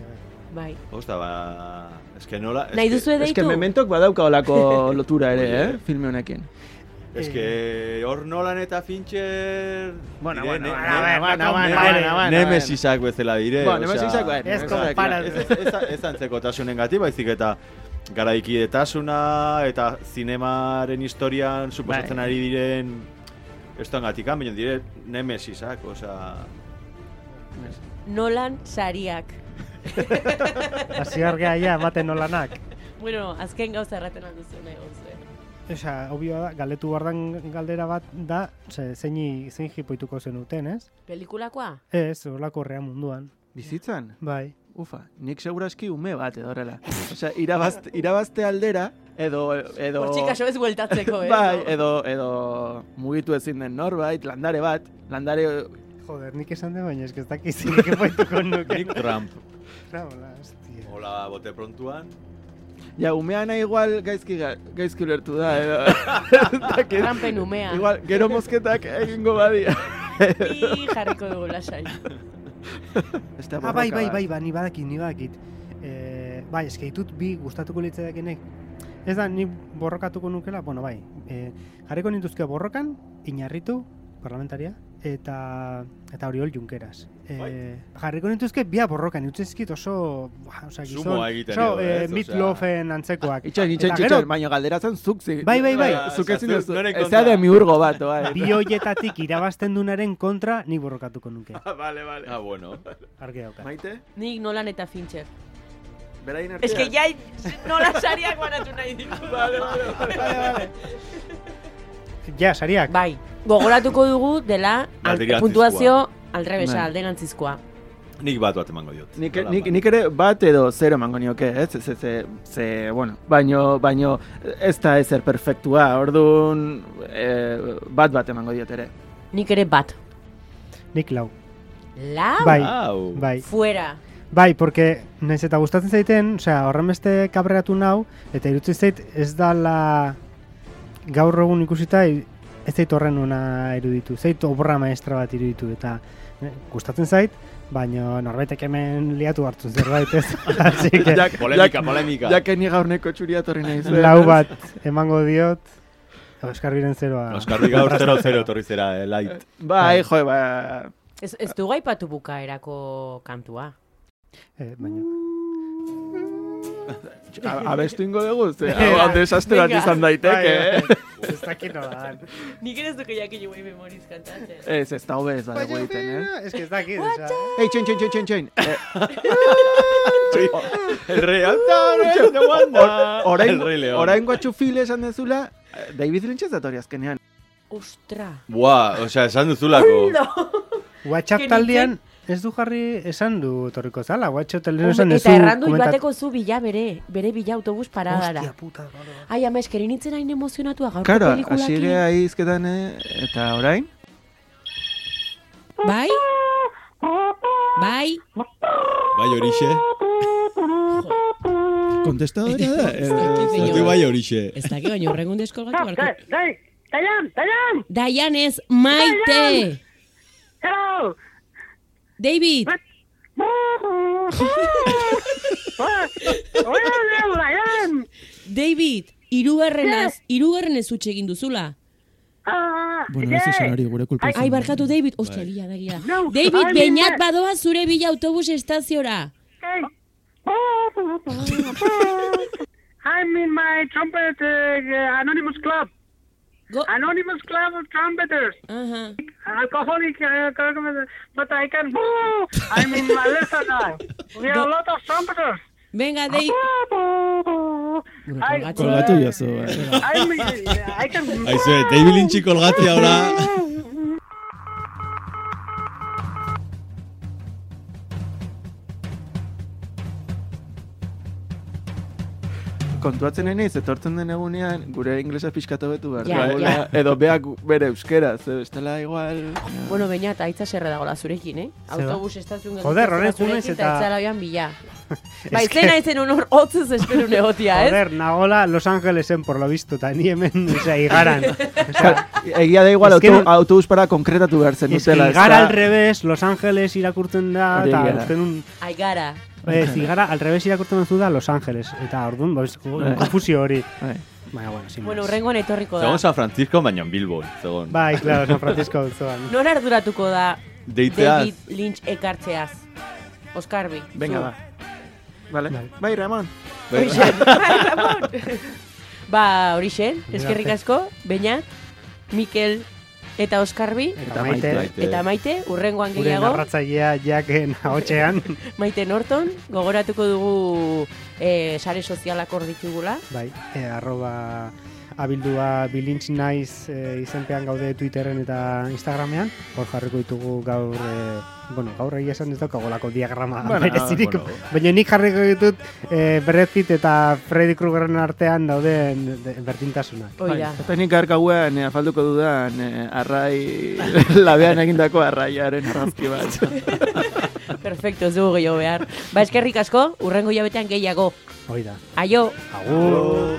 bai. Bai. Osta, ba... Ez que nola... ez Nahi que- duzu Ez que mementok badauka olako (laughs) lotura ere, eh? Filme honekin. Ez que hor Nolan eta Fincher... Bueno, dire, bueno, ne- bueno, ne- bueno, bueno, ne- bueno, ne- bueno, bueno, Nemesisak bezala dire. Bueno, Nemesisak, bueno, Ez Nemesisak, konpara- Ez, ez antzekotasunen gati, baizik eta garaikidetasuna eta zinemaren historian suposatzen Bai. ari diren estoan gatikan, baina dire nemesisak, osea... Nolan sariak. Hasi argea ja, ematen nolanak. Bueno, azken gauza erraten alduzu nahi gauzue. Osea, obvio da, galetu bardan galdera bat da, ze, zeini, zein jipoituko zenuten, ez? Pelikulakoa? Ez, horlako rea munduan. Bizitzan? Bai. Ufa, nik seguraski ume bat edo horrela. (laughs) Osea, irabazte, irabazte aldera, Edo, edo... Hortxikaso ez bueltatzeko, (laughs) eh? Bai, edo, edo mugitu ezin den norbait, landare bat, landare... Joder, nik esan de baina, ez dakiz (laughs) nik epoituko nuke. Nick Trump. Hola, hostia. Hola, bote prontuan. Ja, umeana igual gaizki, ga- gaizki ulertu da, edo... Dakit. Trampen umea. Igual, gero mosketak egingo badia. Bi jarriko dugu lasai. (laughs) Beste Ah, bai, bai, bai, ba, ni badakit, ni badakit. Eh, bai, eske ditut bi gustatuko litzaidakenek. Ez da, ni borrokatuko nukela, bueno, bai. Eh, jarriko nintuzke borrokan, inarritu, parlamentaria, eta eta Oriol Junqueras. Eh, jarriko nintuzke bia borrokan, utzi zizkit oso, ba, osea, gizon, Sumoa egiten oso, dio, eh, ez? Meatloafen antzekoak. Eta itxoin, gero, baina galderatzen zuk zi. Bai, bai, bai. Zuk ezin Osea, duzu. Ez da de miurgo bat, bai. bi hoietatik irabazten dunaren kontra, ni borrokatuko nuke. Vale, vale. Ah, bueno. Argi daukat. Maite? Nik Nolan eta Fincher. Berain artean? Ez que ja nola sariak banatu nahi ditu. Vale, vale. Vale, vale. Ja, sariak. Bai, gogoratuko dugu dela al, puntuazio aldrebesa, Bai. alderantzizkoa. Nik bat bat emango diot. Nik, nik, nik ere bat edo zero emango nioke, ez? Ze, ze, ze, bueno, baino, baino ez da ezer perfektua, orduan eh, bat bat emango diot ere. Nik ere bat. Nik lau. Lau? Bai, Au. bai. Fuera. Bai, porque naiz eta gustatzen zaiten, osea, horren beste kabreatu nau, eta irutzen zait ez dala gaur egun ikusita ez zait horren una iruditu. Zait obra maestra bat iruditu, eta eh, gustatzen zait, baina norbaitek hemen liatu hartu zerbait, ez? (laughs) Así que, Jak- (laughs) Polemika, jak- polemika. Jakeni gaurneko txuria torri nahi zuen. lau bat emango diot, Oskar biren zeroa. Oskarri gaur 0-0 (laughs) torri zera, eh, light. Bai, jo, ba... Ez, ez du gaipatu bukaerako kantua. Eh, baina. (laughs) a- Abestu ingo dugu, ze, (laughs) hau desastre bat izan daiteke, eh? (laughs) Ez dakit nola dan. Nik ere ez duke jakin guai memoriz kantatzen. Ez, ez da hobe ez badago egiten, eh? Ez que ez dakit, osea. Ei, txoin, txoin, txoin, txoin, txoin. Eh, El rey de Wanda. Orain, El rey león. orain guatxu file esan dezula, eh, David Lynch ez datori azkenean. Ostra. Buah, osea, esan duzulako. WhatsApp taldean ez du jarri esan du torriko zala, WhatsApp taldean esan eta du errandu komentat- joateko zu bila bere, bere bila autobus paradara. Hostia puta, bale. Ai, ama, eskerin nintzen hain emozionatua gaurko Karo, pelikulakin. asire aizketan, eh, eta orain? Bai? Bai? Bai horixe. Kontestadora da? Ez dakit, Eh, bai horixe. Ez daki, baina horrengun deskolgatu barko. Dai, Dayan, Dayan, Dayan ez, maite! hello. David! Oye, Dayan. David! Irugarrenaz, irugarrenez utxe egin duzula. Ah, Bueno, ez esan hori gure kulpa. Ai, barkatu David, ostia, bila da, gila. No, David, beinat that. badoa zure bila autobus estaziora. I'm (laughs) in my trumpet uh, anonymous club. Go... Anonymous club of trumpeters. Aha. Alcoholic, uh, but I can. I'm in my lesson now. We are a lot of trumpeters. Venga, David. I, Kolgatu jazu. eh. I'm, I can. Aizue, David Lynch kolgati ahora. Kontuatzen nahi naiz, etortzen den egunean, gure inglesa pixkatu betu behar. Ja, ja. Edo beak bere euskera, ze bestela igual... Bueno, baina eta aitza serre dagoela zurekin, eh? Autobus estazion Joder, horren junez eta... eta- Eta joan bila. (laughs) Bai, zena ezen honor hotzez esperu negotia, ez? Joder, nagola Los Angelesen por lo visto, eta ni hemen, osea, igaran. (laughs) Egia da igual Ez autobus para konkretatu behar zen Ez que ez igara al revés, Los Angeles irakurtzen da, eta egia da. uste nun... Ai gara. Ez, igara al revés irakurtzen duzu da Los Angeles, eta orduan, pues, Bai. konfusio hori. Bai. Baina, bueno, sin Bueno, urrengoan etorriko da. Zegoen San Francisco, baina Bilbo, zegoen. Bai, claro, San Francisco (laughs) zuan. Non arduratuko da Deitzeaz. David Lynch ekartzeaz? Oskarbi. Venga, zu. ba. Vale. Bai. Bai, Ramon. (laughs) Bai. Bai, Ramon. (laughs) ba, horixe, eskerrik asko, Beñat, Mikel eta Oskarbi. Eta maite. Eta maite, urrengoan gure gehiago, narratzailea jaken ahotxean. (laughs) maite Norton, gogoratuko dugu eh, sare sozialak hor ditugula. bai, e, arroba abildua bilintz naiz e, izenpean gaude Twitterren eta Instagramean. Hor jarriko ditugu gaur, e, bueno, gaur egia esan ez daukagolako diagrama Bueno, (laughs) berezirik. bueno. Baina nik jarriko ditut e, Brad Pitt eta Freddy Kruegerren artean dauden de- berdintasunak. Oira. Eta nik garkauean eh, afalduko dudan eh, arrai (laughs) labean egindako arraiaren arrazki bat. (laughs) Perfecto, ez dugu gehiago behar. Ba, eskerrik asko, urrengo jabetean gehiago. Hoi da. Aio! Agur!